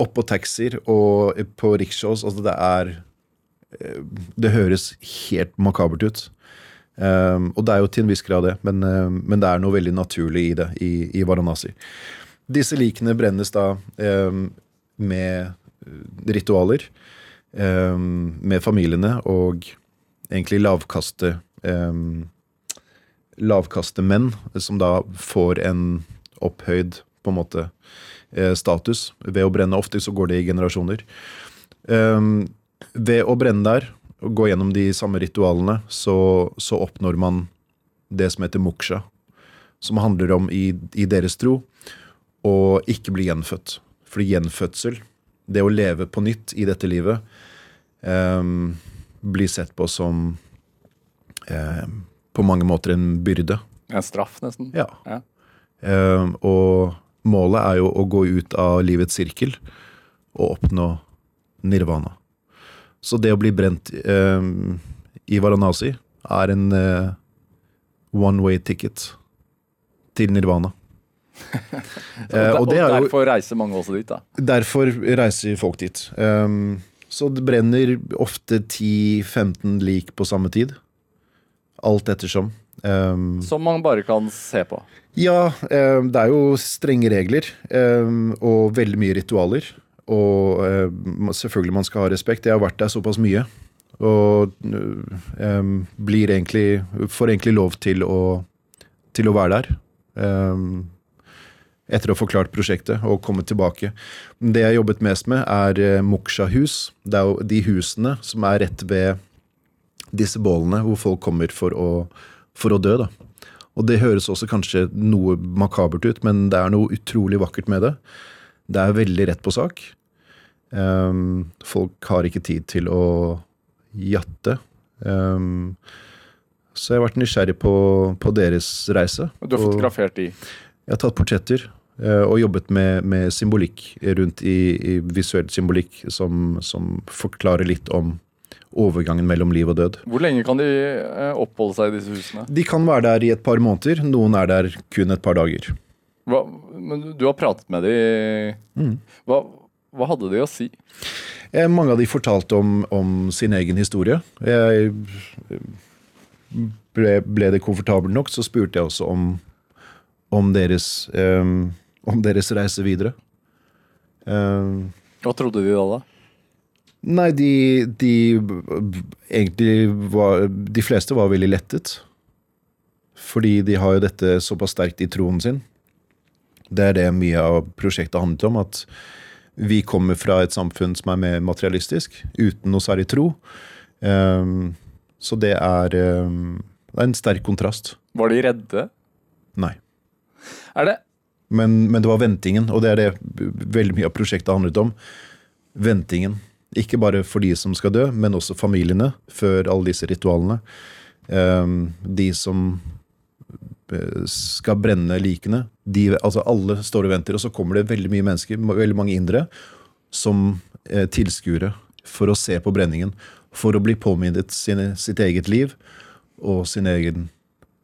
Oppå taxier og på rickshaws. Altså, det er eh, Det høres helt makabert ut. Um, og det er jo til en viss grad det, men, uh, men det er noe veldig naturlig i det i, i Varanasi. Disse likene brennes da um, med ritualer, med familiene og egentlig lavkaste lavkaste menn som da får en opphøyd på en måte eh, status ved å brenne. Ofte så går det i generasjoner. Um, ved å brenne der gå gjennom de samme ritualene, så, så oppnår man det som heter moksha. Som handler om, i, i deres tro, å ikke bli gjenfødt. Fordi gjenfødsel, det å leve på nytt i dette livet, eh, blir sett på som eh, på mange måter en byrde. En straff, nesten? Ja. ja. Eh, og målet er jo å gå ut av livets sirkel og oppnå nirvana. Så det å bli brent um, i Varanasi er en uh, one way ticket til nirvana. uh, og, og, derfor reiser mange også dit, da? Derfor reiser folk dit. Um, så det brenner ofte 10-15 lik på samme tid. Alt ettersom. Um, Som man bare kan se på? Ja, um, det er jo strenge regler. Um, og veldig mye ritualer. Og eh, selvfølgelig man skal ha respekt. Jeg har vært der såpass mye. Og eh, blir egentlig Får egentlig lov til å, til å være der. Eh, etter å ha forklart prosjektet og kommet tilbake. Det jeg har jobbet mest med, er uh, Moksha-hus. Det er jo de husene som er rett ved disse bålene, hvor folk kommer for å, for å dø. da. Og det høres også kanskje noe makabert ut, men det er noe utrolig vakkert med det. Det er veldig rett på sak. Um, folk har ikke tid til å jatte. Um, så jeg har vært nysgjerrig på, på deres reise. Og du har fotografert de? Jeg har tatt portretter. Uh, og jobbet med, med, symbolikk rundt i, i visuell symbolikk som, som, forklarer litt om overgangen mellom liv og død. Hvor lenge kan de uh, oppholde seg i disse husene? De kan være der i et par måneder. Noen er der kun et par dager. Hva, men du har pratet med dem. Mm. Hva, hva, hadde de å si? Eh, mange av de fortalte om, om sin egen historie. Jeg, ble, ble, det komfortabelt nok, så spurte jeg også om, om, deres, um, om deres, reise videre. Um, hva trodde de da? da? Nei, de, de egentlig var De fleste var veldig lettet. Fordi de har jo dette såpass sterkt i troen sin. Det er det mye av prosjektet handler om. At vi kommer fra et samfunn som er mer materialistisk, uten noe særlig tro. Um, så det er, um, det er, en sterk kontrast. Var de redde? Nei. Er det men, men, det var ventingen, og det er det veldig mye av prosjektet handlet om. Ventingen. Ikke bare for de som skal dø, men også familiene før alle disse ritualene. Um, de som skal brenne likene. De, altså alle står og venter, og så kommer det veldig mye mennesker, veldig mange indere, som eh, tilskuere for å se på brenningen. For å bli påminnet sine, sitt eget liv og sin egen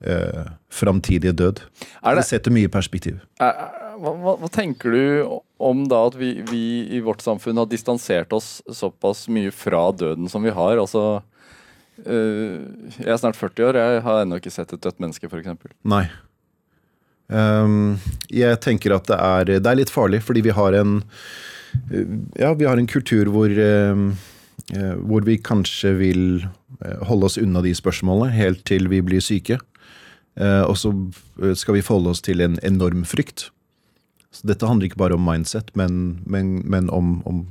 eh, framtidige død. Det, det, setter mye perspektiv. Er, hva, hva, tenker du om da at vi, vi, i vårt samfunn har distansert oss såpass mye fra døden som vi har? altså jeg er snart 40 år, jeg har ennå ikke sett et dødt menneske, f.eks. Nei. Um, jeg tenker at det er, det er, litt farlig, fordi vi har en Ja, vi har en kultur hvor, uh, hvor vi kanskje vil holde oss unna de spørsmålene helt til vi blir syke. Og så skal vi forholde oss til en enorm frykt. Så dette handler ikke bare om mindset, men, men, men om, om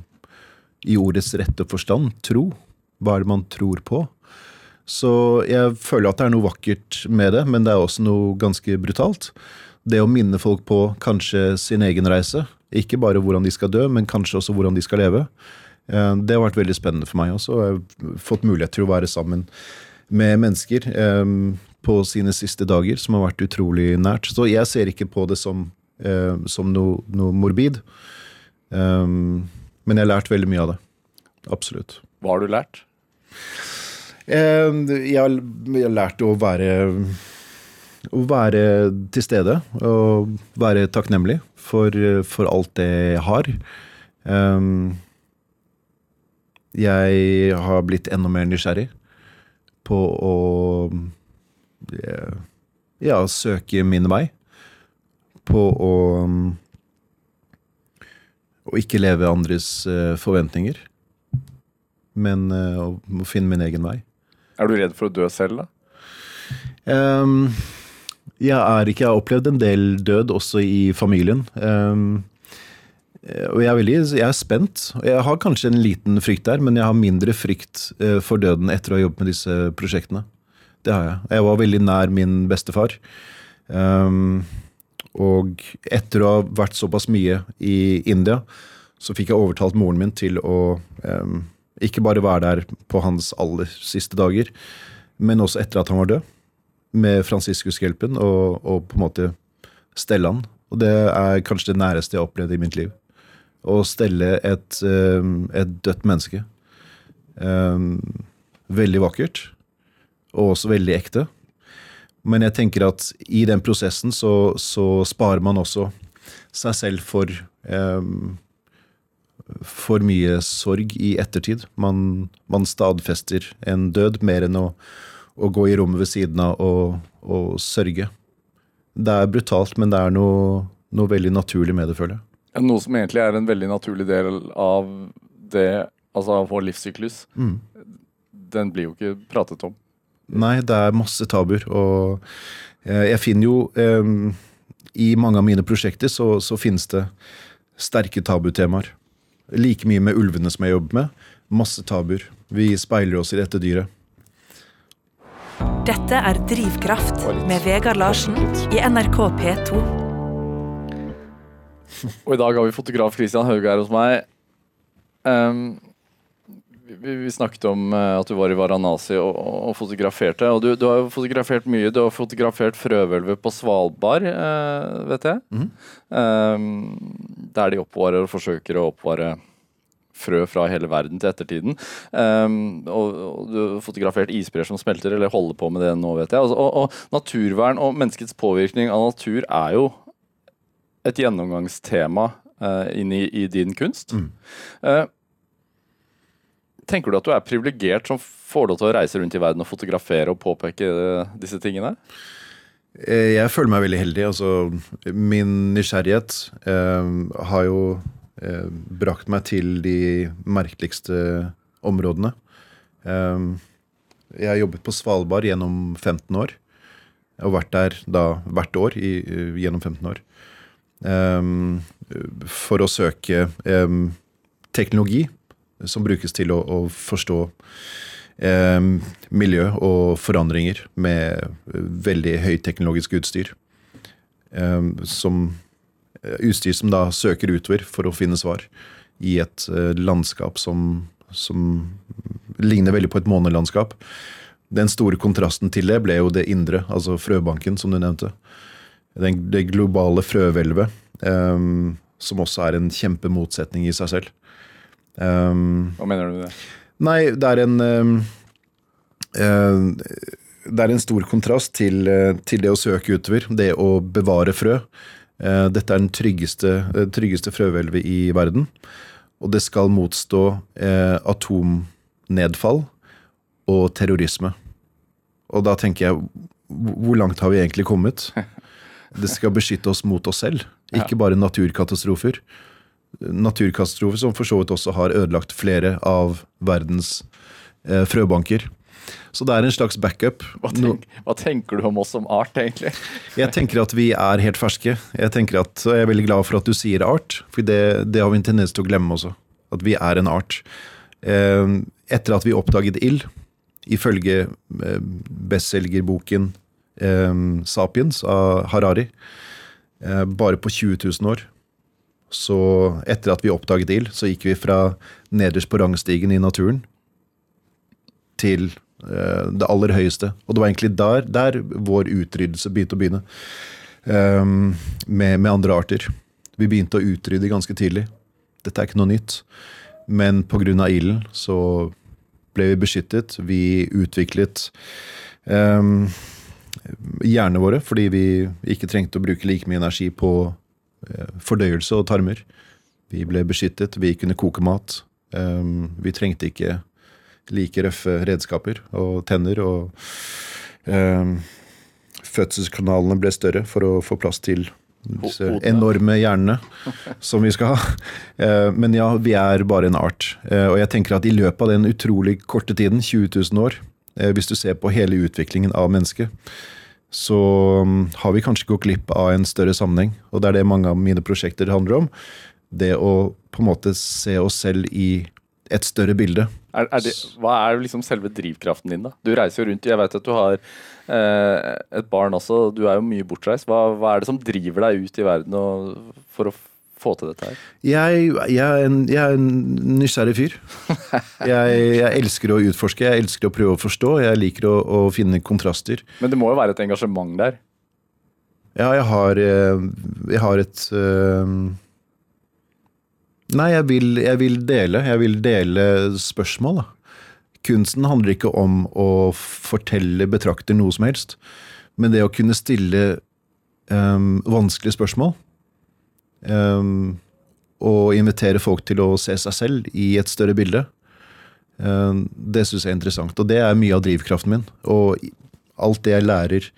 i ordets rette forstand tro. Hva er det man tror på? Så jeg føler at det er noe vakkert med det, men det er også noe ganske brutalt. Det å minne folk på kanskje sin egen reise. Ikke bare hvordan de skal dø, men kanskje også hvordan de skal leve. Eh, det har vært veldig spennende for meg også. Jeg har fått mulighet til å være sammen med mennesker eh, på sine siste dager, som har vært utrolig nært. Så jeg ser ikke på det som, eh, som noe, noe morbid. Men jeg har lært veldig mye av det. Absolutt. Hva har du lært? Eh, jeg har, lært å være å være til stede og være takknemlig for, for alt det jeg har. Um, jeg har blitt enda mer nysgjerrig på å ja, søke min vei på å Å ikke leve andres eh, forventninger, men eh, å finne min egen vei. Er du redd for å dø selv, da? Um, jeg er ikke, jeg har opplevd en del død også i familien. Um, og jeg er, veldig, jeg er spent. Jeg har kanskje en liten frykt der, men jeg har mindre frykt eh, for døden etter å ha jobbet med disse prosjektene. Det har jeg. Jeg var veldig nær min bestefar. Um, og etter å ha vært såpass mye i India, så fikk jeg overtalt moren min til å um, ikke bare være der på hans aller siste dager, men også etter at han var død, med Fransiskushjelpen, og, og på en måte stelle han. Og det er kanskje det næreste jeg har opplevd i mitt liv. Å stelle et, um, et dødt menneske. Um, veldig vakkert, og også veldig ekte. Men jeg tenker at i den prosessen så, så sparer man også seg selv for um, for mye sorg i ettertid. Man, man stadfester en død mer enn å, å, gå i rommet ved siden av og, og sørge. Det er brutalt, men det er noe, noe veldig naturlig med det, føler jeg. Noe som egentlig er en veldig naturlig del av det, altså av vår livssyklus. Mm. Den blir jo ikke pratet om. Nei, det er masse tabuer. Og jeg finner jo um, I mange av mine prosjekter så, så finnes det sterke tabutemaer. Like mye med ulvene som jeg jobber med. Masse tabuer. Vi speiler oss i dette dyret. Dette er Drivkraft med Vegard Larsen i NRK P2. Og i dag har vi fotograf Christian Hauge her hos meg. Um, vi, vi, snakket om uh, at du var i Varanasi og, og fotograferte. Og du, du, har jo fotografert mye. Du har fotografert frøhvelvet på Svalbard, eh, vet jeg. Mm. Um, der de oppvarer og forsøker å oppvare frø fra hele verden til ettertiden. Um, og, og, du har fotografert isbreer som smelter, eller holder på med det nå, vet jeg. Og, og, naturvern og menneskets påvirkning av natur er jo et gjennomgangstema uh, inn i, i, din kunst. Mm. Uh, tenker du at du er privilegert som får lov til å reise rundt i verden og fotografere og påpeke uh, disse tingene? Jeg føler meg veldig heldig. Altså, min nysgjerrighet har jo eh, brakt meg til de merkeligste områdene. Eh, jeg har jobbet på Svalbard gjennom 15 år. Og vært der da hvert år i, gjennom 15 år. Eh, for å søke eh, teknologi som brukes til å, å forstå miljø og forandringer med veldig høyteknologisk utstyr. som Eh, utstyr som da søker utover for å finne svar i et eh, landskap som, som, ligner veldig på et månelandskap. Den store kontrasten til det ble jo det indre, altså frøbanken, som du nevnte. Den, det globale frøhvelvet, um, som også er en kjempemotsetning i seg selv. Um, Hva mener du med det? Nei, det er en um, uh, Det er en stor kontrast til, uh, til det å søke utover, det å bevare frø. Eh, dette er den tryggeste, eh, tryggeste frøhvelvet i verden. Og det skal motstå eh, atomnedfall og terrorisme. Og da tenker jeg, hvor langt har vi egentlig kommet? Det skal beskytte oss mot oss selv, ikke bare naturkatastrofer. Naturkatastrofer som for så vidt også har ødelagt flere av verdens eh, frøbanker. Så det er en slags backup. Hva, tenk, hva, tenker du om oss som art, egentlig? Jeg tenker at vi er helt ferske. Jeg at, jeg er veldig glad for at du sier art, for det, det har vi en tendens til å glemme også. At vi er en art. Eh, etter at vi oppdaget ild, ifølge eh, bestselgerboken eh, 'Sapiens' av Harari, bare på 20 000 år så etter at vi oppdaget ild, så gikk vi fra nederst på rangstigen i naturen til Eh, det aller høyeste. Og det var egentlig der, der vår utryddelse begynte å begynne. Um, med, med, andre arter. Vi begynte å utrydde ganske tidlig. Dette er ikke noe nytt. Men pga. ilden så ble vi beskyttet. Vi utviklet um, hjernene våre fordi vi ikke trengte å bruke like mye energi på fordøyelse og tarmer. Vi ble beskyttet, vi kunne koke mat. Um, vi trengte ikke like røffe redskaper og tenner og eh, fødselskanalene ble større for å få plass til disse enorme hjernene som vi skal ha. Eh, Men ja, vi er bare en art. Eh, Og jeg tenker at i løpet av den utrolig korte tiden, 20 000 år, eh, hvis du ser på hele utviklingen av mennesket, så mm, har vi kanskje gått glipp av en større sammenheng. Og det er det mange av mine prosjekter handler om. Det å på en måte se oss selv i et større bilde. Er, er det, hva er liksom selve drivkraften din, da? Du reiser jo rundt. Jeg vet at du har eh, et barn også. Du er jo mye bortreist. Hva, hva er det som driver deg ut i verden for å få til dette her? Jeg, jeg, er, en, jeg er en nysgjerrig fyr. Jeg, jeg elsker å utforske, jeg elsker å prøve å forstå. Jeg liker å, å finne kontraster. Men det må jo være et engasjement der. Ja, jeg har, eh, har et eh, Nei, jeg vil, jeg vil dele. Jeg vil dele spørsmål, da. Kunsten handler ikke om å fortelle betrakter noe som helst, men det å kunne stille eh, vanskelige spørsmål eh, og invitere folk til å se seg selv i et større bilde, Um, det syns jeg er interessant. Og det er mye av drivkraften min. Og alt det jeg lærer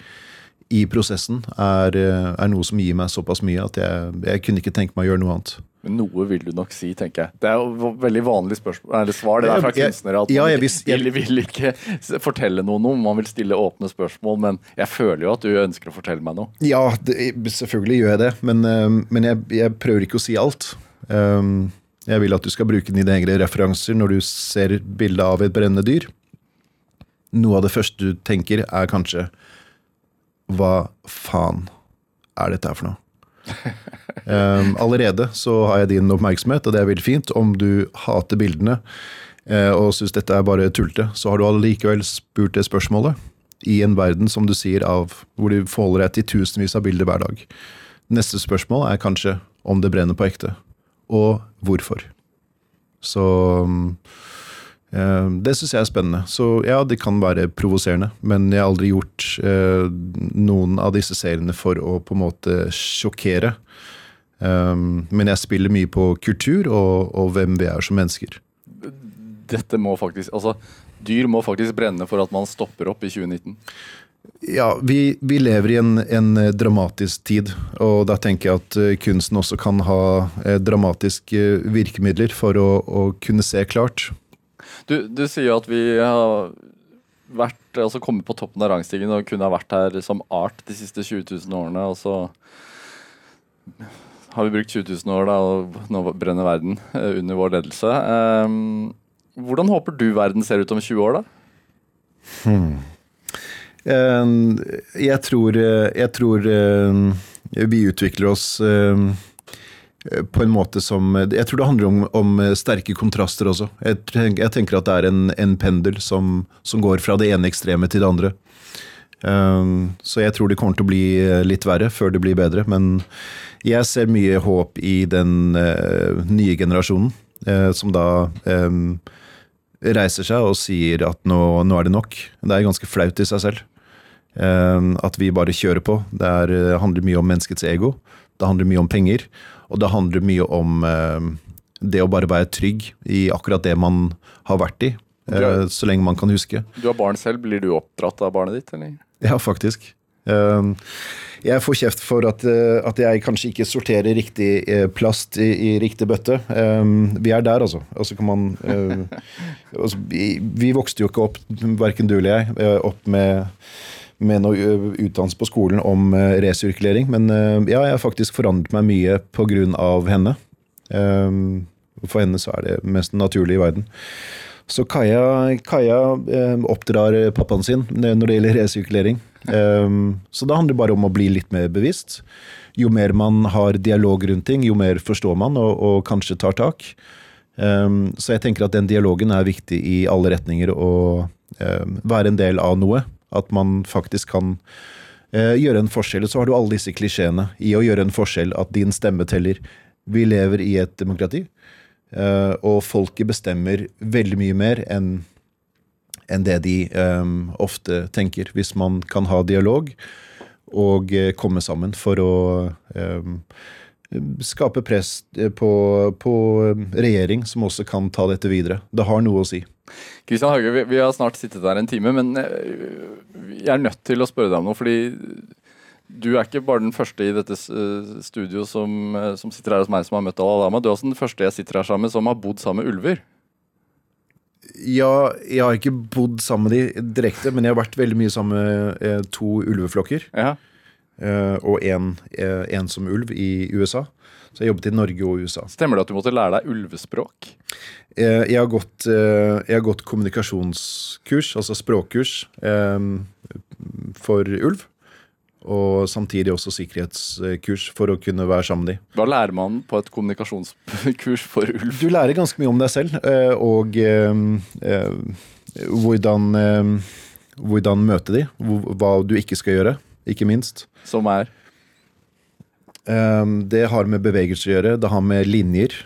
i prosessen, er, eh, er noe som gir meg såpass mye at jeg, jeg kunne ikke tenke meg å gjøre noe annet. Men noe vil du nok si, tenker jeg. Det er jo veldig vanlig spørsmål, eller svar det der fra kunstnere. At ja, man vil, vil ikke fortelle noe noe, man vil stille åpne spørsmål. Men jeg føler jo at du ønsker å fortelle meg noe. Ja, det, selvfølgelig gjør jeg det, men, men jeg, jeg prøver ikke å si alt. Jeg vil at du skal bruke dine egne referanser når du ser bildet av et brennende dyr. Noe av det første du tenker, er kanskje Hva faen er dette her for noe? Um, allerede så har jeg din oppmerksomhet, og det er veldig fint. Om du hater bildene uh, og syns dette er bare tullete, så har du allikevel spurt det spørsmålet. I en verden, som du sier, av hvor du forholder deg til tusenvis av bilder hver dag. Neste spørsmål er kanskje om det brenner på ekte, og hvorfor. Så um, det syns jeg er spennende. Så ja, det kan være provoserende, men jeg har aldri gjort eh, noen av disse seriene for å på en måte sjokkere. Um, men jeg spiller mye på kultur og, og hvem vi er som mennesker. Dette må faktisk Altså, dyr må faktisk brenne for at man stopper opp i 2019. Ja, vi, vi lever i en, en dramatisk tid, og da tenker jeg at eh, kunsten også kan ha eh, dramatiske virkemidler for å, å kunne se klart. Du, du sier jo at vi har vært, altså kommet på toppen av rangstigen og kunne ha vært her som art de siste 20 000 årene, og så har vi brukt 20 000 år da, og nå brenner verden eh, under vår ledelse. Um, hvordan håper du verden ser ut om 20 år, da? Hmm. Jeg tror, eh, jeg tror eh, vi utvikler oss på en måte som Jeg tror det handler om, om sterke kontraster også. Jeg, tenk, jeg tenker at det er en, en pendel som, som går fra det ene ekstreme til det andre. Um, så jeg tror det kommer til å bli eh, litt verre før det blir bedre. Men jeg ser mye håp i den uh, nye generasjonen, uh, som da um, reiser seg og sier at nå, nå er det nok. Det er ganske flaut i seg selv. Um, at vi bare kjører på. Det er, eh, handler mye om menneskets ego. Det handler mye om penger. Og det handler mye om em, det å bare være trygg i akkurat det man har vært i. eh, så lenge man kan huske. Du har barn selv, blir du oppdratt av barnet ditt, eller? Ja, faktisk. Um, jeg får kjeft for at, at jeg kanskje ikke sorterer riktig plast i, i riktig bøtte. Vi er der, altså. altså kan man altså, vi, vi vokste jo ikke opp, verken du eller jeg, opp med, med noe utdannelse på skolen om resirkulering. Men ja, jeg har faktisk forandret meg mye av henne. For henne så er det mest naturlig i verden. Så Kaja, Kaja oppdrar pappaen sin når det gjelder resirkulering. Så det handler bare om å bli litt mer bevisst. Jo mer man har dialog rundt ting, jo mer forstår man og, og kanskje tar tak. Så jeg tenker at den dialogen er viktig i alle retninger å være en del av noe. At man faktisk kan eh, gjøre en forskjell. Så har du alle disse klisjeene i å gjøre en forskjell, at din stemme teller. Vi lever i et demokrati. Eh, og folket bestemmer veldig mye mer enn enn det de eh, ofte tenker. Hvis man kan ha dialog og eh, komme sammen for å eh, skape press eh, på, på regjering som også kan ta dette videre. Det har noe å si. Kristian Hauge, vi, vi har snart sittet der en time, men eh, jeg er nødt til å spørre deg om noe. Fordi du er ikke bare den første i dette studio som, som, sitter her hos meg som har møtt Al-Adama. Du er også den første jeg sitter her sammen med som har bodd sammen med ulver. Ja, jeg har ikke bodd sammen med de direkte, men jeg har vært veldig mye sammen med eh, to ulveflokker. Ja. Eh, og en som ulv i USA. Så jeg jobbet i Norge og USA. Stemmer det at du måtte lære deg ulvespråk? Eh, jeg, har gått, eh, jeg har gått kommunikasjonskurs, altså språkkurs, eh, for ulv. Og samtidig også sikkerhetskurs for å kunne være sammen med dem. Hva lærer man på et kommunikasjonskurs for ulv? Du lærer ganske mye om deg selv, eh, og eh, eh, hvordan, hvordan møte de. Hva du ikke skal gjøre, ikke minst. Som er? Det har med bevegelser å gjøre. Det har med linjer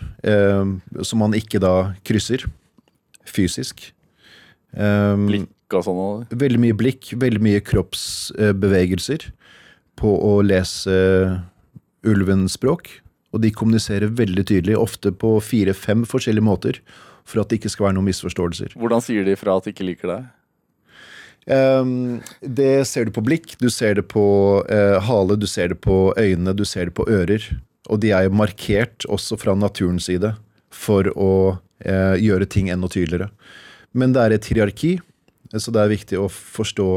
som man ikke da krysser fysisk. Blikk og sånn? Veldig mye blikk, veldig mye kroppsbevegelser på å lese ulvens språk. Og de kommuniserer veldig tydelig, ofte på fire-fem forskjellige måter, for at det ikke skal være noen misforståelser. Hvordan sier de fra at de ikke liker deg? Um, det ser du på blikk, du ser det på uh, hale, du ser det på øynene, du ser det på ører. Og de er jo markert også fra naturens side for å uh, gjøre ting enda tydeligere. Men det er et hierarki, så det er viktig å forstå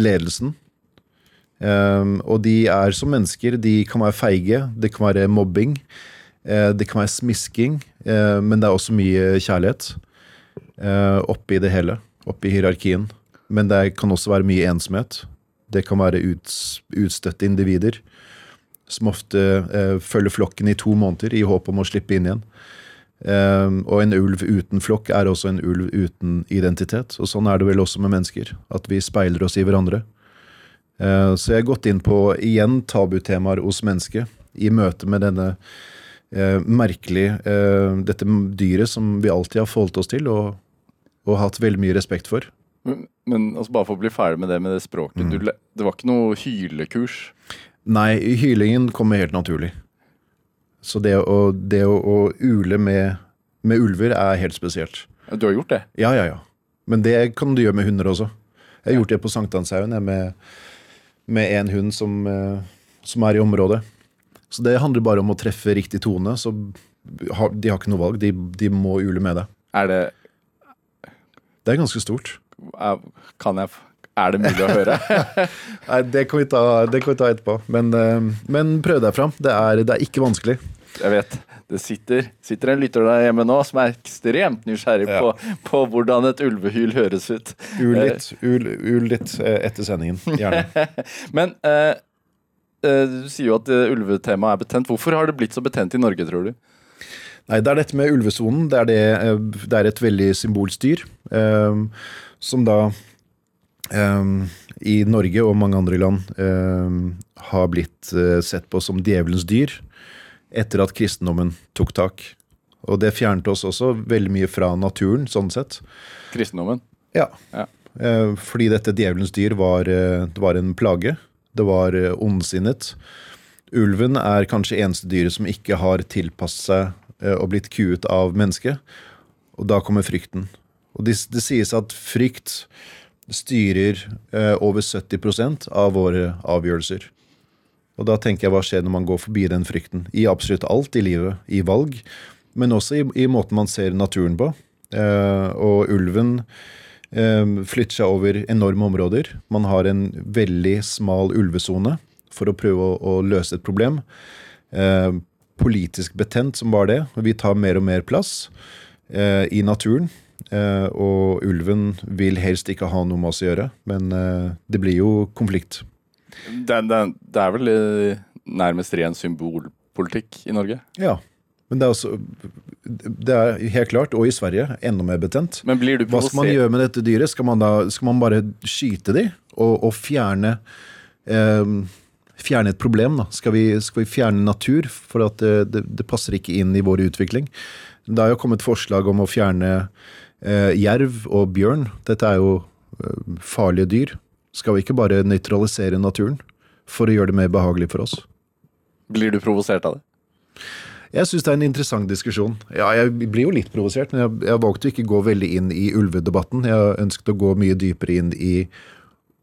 ledelsen Um, og de er som mennesker. De kan være feige, det kan være mobbing, uh, det kan være smisking. Uh, men det er også mye kjærlighet uh, oppi det hele. Oppi hierarkien. Men det kan også være mye ensomhet. Det kan være ut, utstøtte individer som ofte følger flokken i to måneder i håp om å slippe inn igjen. Eh, og en ulv uten flokk er også en ulv uten identitet. Og sånn er det vel også med mennesker. At vi speiler oss i hverandre. Eh, så jeg har gått inn på igjen tabutemaer hos mennesket i møte med denne eh, merkelige eh, Dette dyret som vi alltid har forholdt oss til og, og hatt veldig mye respekt for. Men, men altså bare for å bli ferdig med det med det språket. Mm. Du, det var ikke noe hylekurs? Nei, hylingen kommer helt naturlig. Så det å, det å, å ule med, med, ulver er helt spesielt. Du har gjort det? Ja, ja, ja. Men det kan du gjøre med hunder også. Jeg har gjort det på Sankthanshaugen med med en hund som, eh, som, er i området. Så det handler bare om å treffe riktig tone. Så har, de har ikke noe valg. De, de må ule med det. Er det Det er ganske stort. Er, kan jeg Er det mulig å høre? Nei, det kan, ta, det kan, vi ta, etterpå. Men, eh, men prøv deg fram. Det er, det er ikke vanskelig. Jeg vet. Det sitter, sitter, en lytter der hjemme nå som er ekstremt nysgjerrig ja. på, på, hvordan et ulvehyl høres ut. Ul litt, ul, ul litt eh, etter sendingen. Gjerne. Men uh, eh, du sier jo at ulvetemaet er betent. Hvorfor har det blitt så betent i Norge, tror du? Nei, Det er dette med ulvesonen. Det, det, det, er et veldig symbolsk dyr. Eh, som da um, i Norge og mange andre land um, har blitt sett på som djevelens dyr etter at kristendommen tok tak. Og det fjernet oss også veldig mye fra naturen, sånn sett. Kristendommen? Ja. ja. Uh, fordi dette djevelens dyr var, uh, det var en plage. Det var ondsinnet. Ulven er kanskje eneste dyret som ikke har tilpasset seg og blitt kuet av mennesket. Og da kommer frykten. Og det, det sies at frykt styrer over 70% av våre avgjørelser. Og da tenker jeg hva skjer når man går forbi den frykten? I absolutt alt i livet. I valg, men også i, i måten man ser naturen på. Eh, og ulven eh, flytter seg over enorme områder. Man har en veldig smal ulvesone for å prøve å, å løse et problem. Eh, politisk betent som bare det. Vi tar mer og mer plass eh, i naturen. Eh, og ulven vil helst ikke ha noe med oss å gjøre, men eh, det blir jo konflikt. Det, det, det er vel eh, nærmest ren symbolpolitikk i Norge? Ja. Men det er, også, det er helt klart, og i Sverige, enda mer betent. Men blir du Hva skal man gjøre med dette dyret? Skal man, da, skal man bare skyte de og, og fjerne eh, Fjerne et problem? da? Skal vi, skal vi fjerne natur? For at det, det, det, passer ikke inn i vår utvikling. Det har jo kommet forslag om å fjerne jerv og bjørn. Dette er jo eh, farlige dyr. Skal vi ikke bare nøytralisere naturen for å gjøre det mer behagelig for oss? Blir du provosert av det? Jeg syns det er en interessant diskusjon. Ja, jeg blir jo litt provosert, men jeg, jeg valgte å ikke gå veldig inn i ulvedebatten. Jeg ønsket å gå mye dypere inn i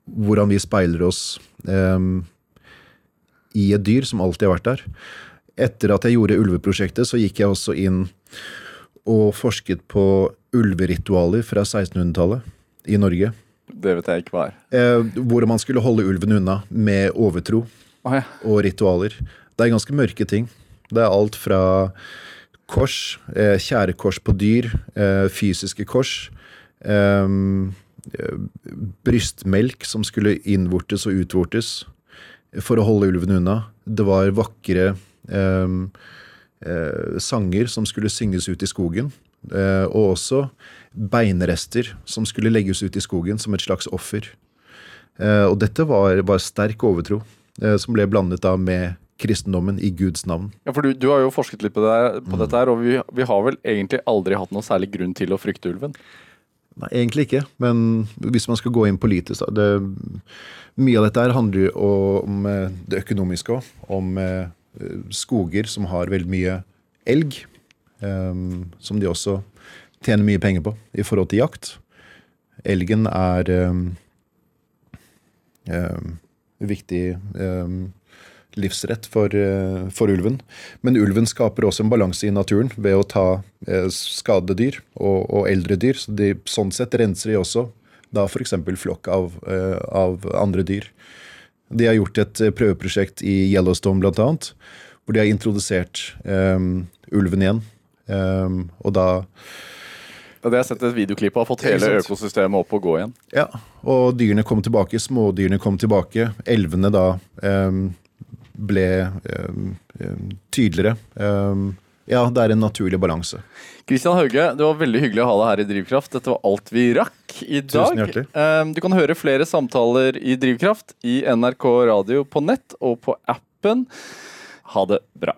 hvordan vi speiler oss um, i et dyr som alltid har vært der. Etter at jeg gjorde ulveprosjektet, så gikk jeg også inn og forsket på ulveritualer fra 1600-tallet i Norge. Det vet jeg ikke hva er. Eh, hvor man skulle holde ulven unna med overtro oh, ja. og ritualer. Det er ganske mørke ting. Det er alt fra kors, eh, kjærekors på dyr, eh, fysiske kors, eh, eh, brystmelk som skulle innvortes og utvortes for å holde ulven unna. Det var vakre eh, eh, sanger som skulle synges ut i skogen. Eh, og også beinrester som skulle legges ut i skogen som et slags offer. Eh, og dette var, var sterk overtro, eh, som ble blandet da med kristendommen i Guds navn. Ja, for du, du har jo forsket litt på, det, på dette her, og vi, vi har vel egentlig aldri hatt noe særlig grunn til å frykte ulven? Nei, egentlig ikke, men hvis man skal gå inn politisk da, det, Mye av dette her handler jo om det økonomiske òg. Om skoger som har veldig mye elg. Eh, som de også tjener mye penger på i forhold til jakt. Elgen er um, um, viktig eh, livsrett for, uh, for ulven. Men ulven skaper også en balanse i naturen ved å ta uh, skadede dyr og, og eldre dyr. Så de, sånn sett renser de også da f.eks. flokk av, uh, av andre dyr. De har gjort et eh, prøveprosjekt i Yellowstone bl.a., hvor de har introdusert eh, ulven igjen. Eh, og da Ja, det har jeg sett et videoklipp av. Fått hele økosystemet opp og gå igjen. Ja, og dyrene kom tilbake, smådyrene kom tilbake. Elvene da um, ble eh, tydeligere. Um, ja, det er en naturlig balanse. Kristian Hauge, det var veldig hyggelig å ha deg her i Drivkraft. Dette var alt vi rakk i dag. Tusen hjertelig. Du kan høre flere samtaler i Drivkraft i NRK radio på nett og på appen. Ha det bra.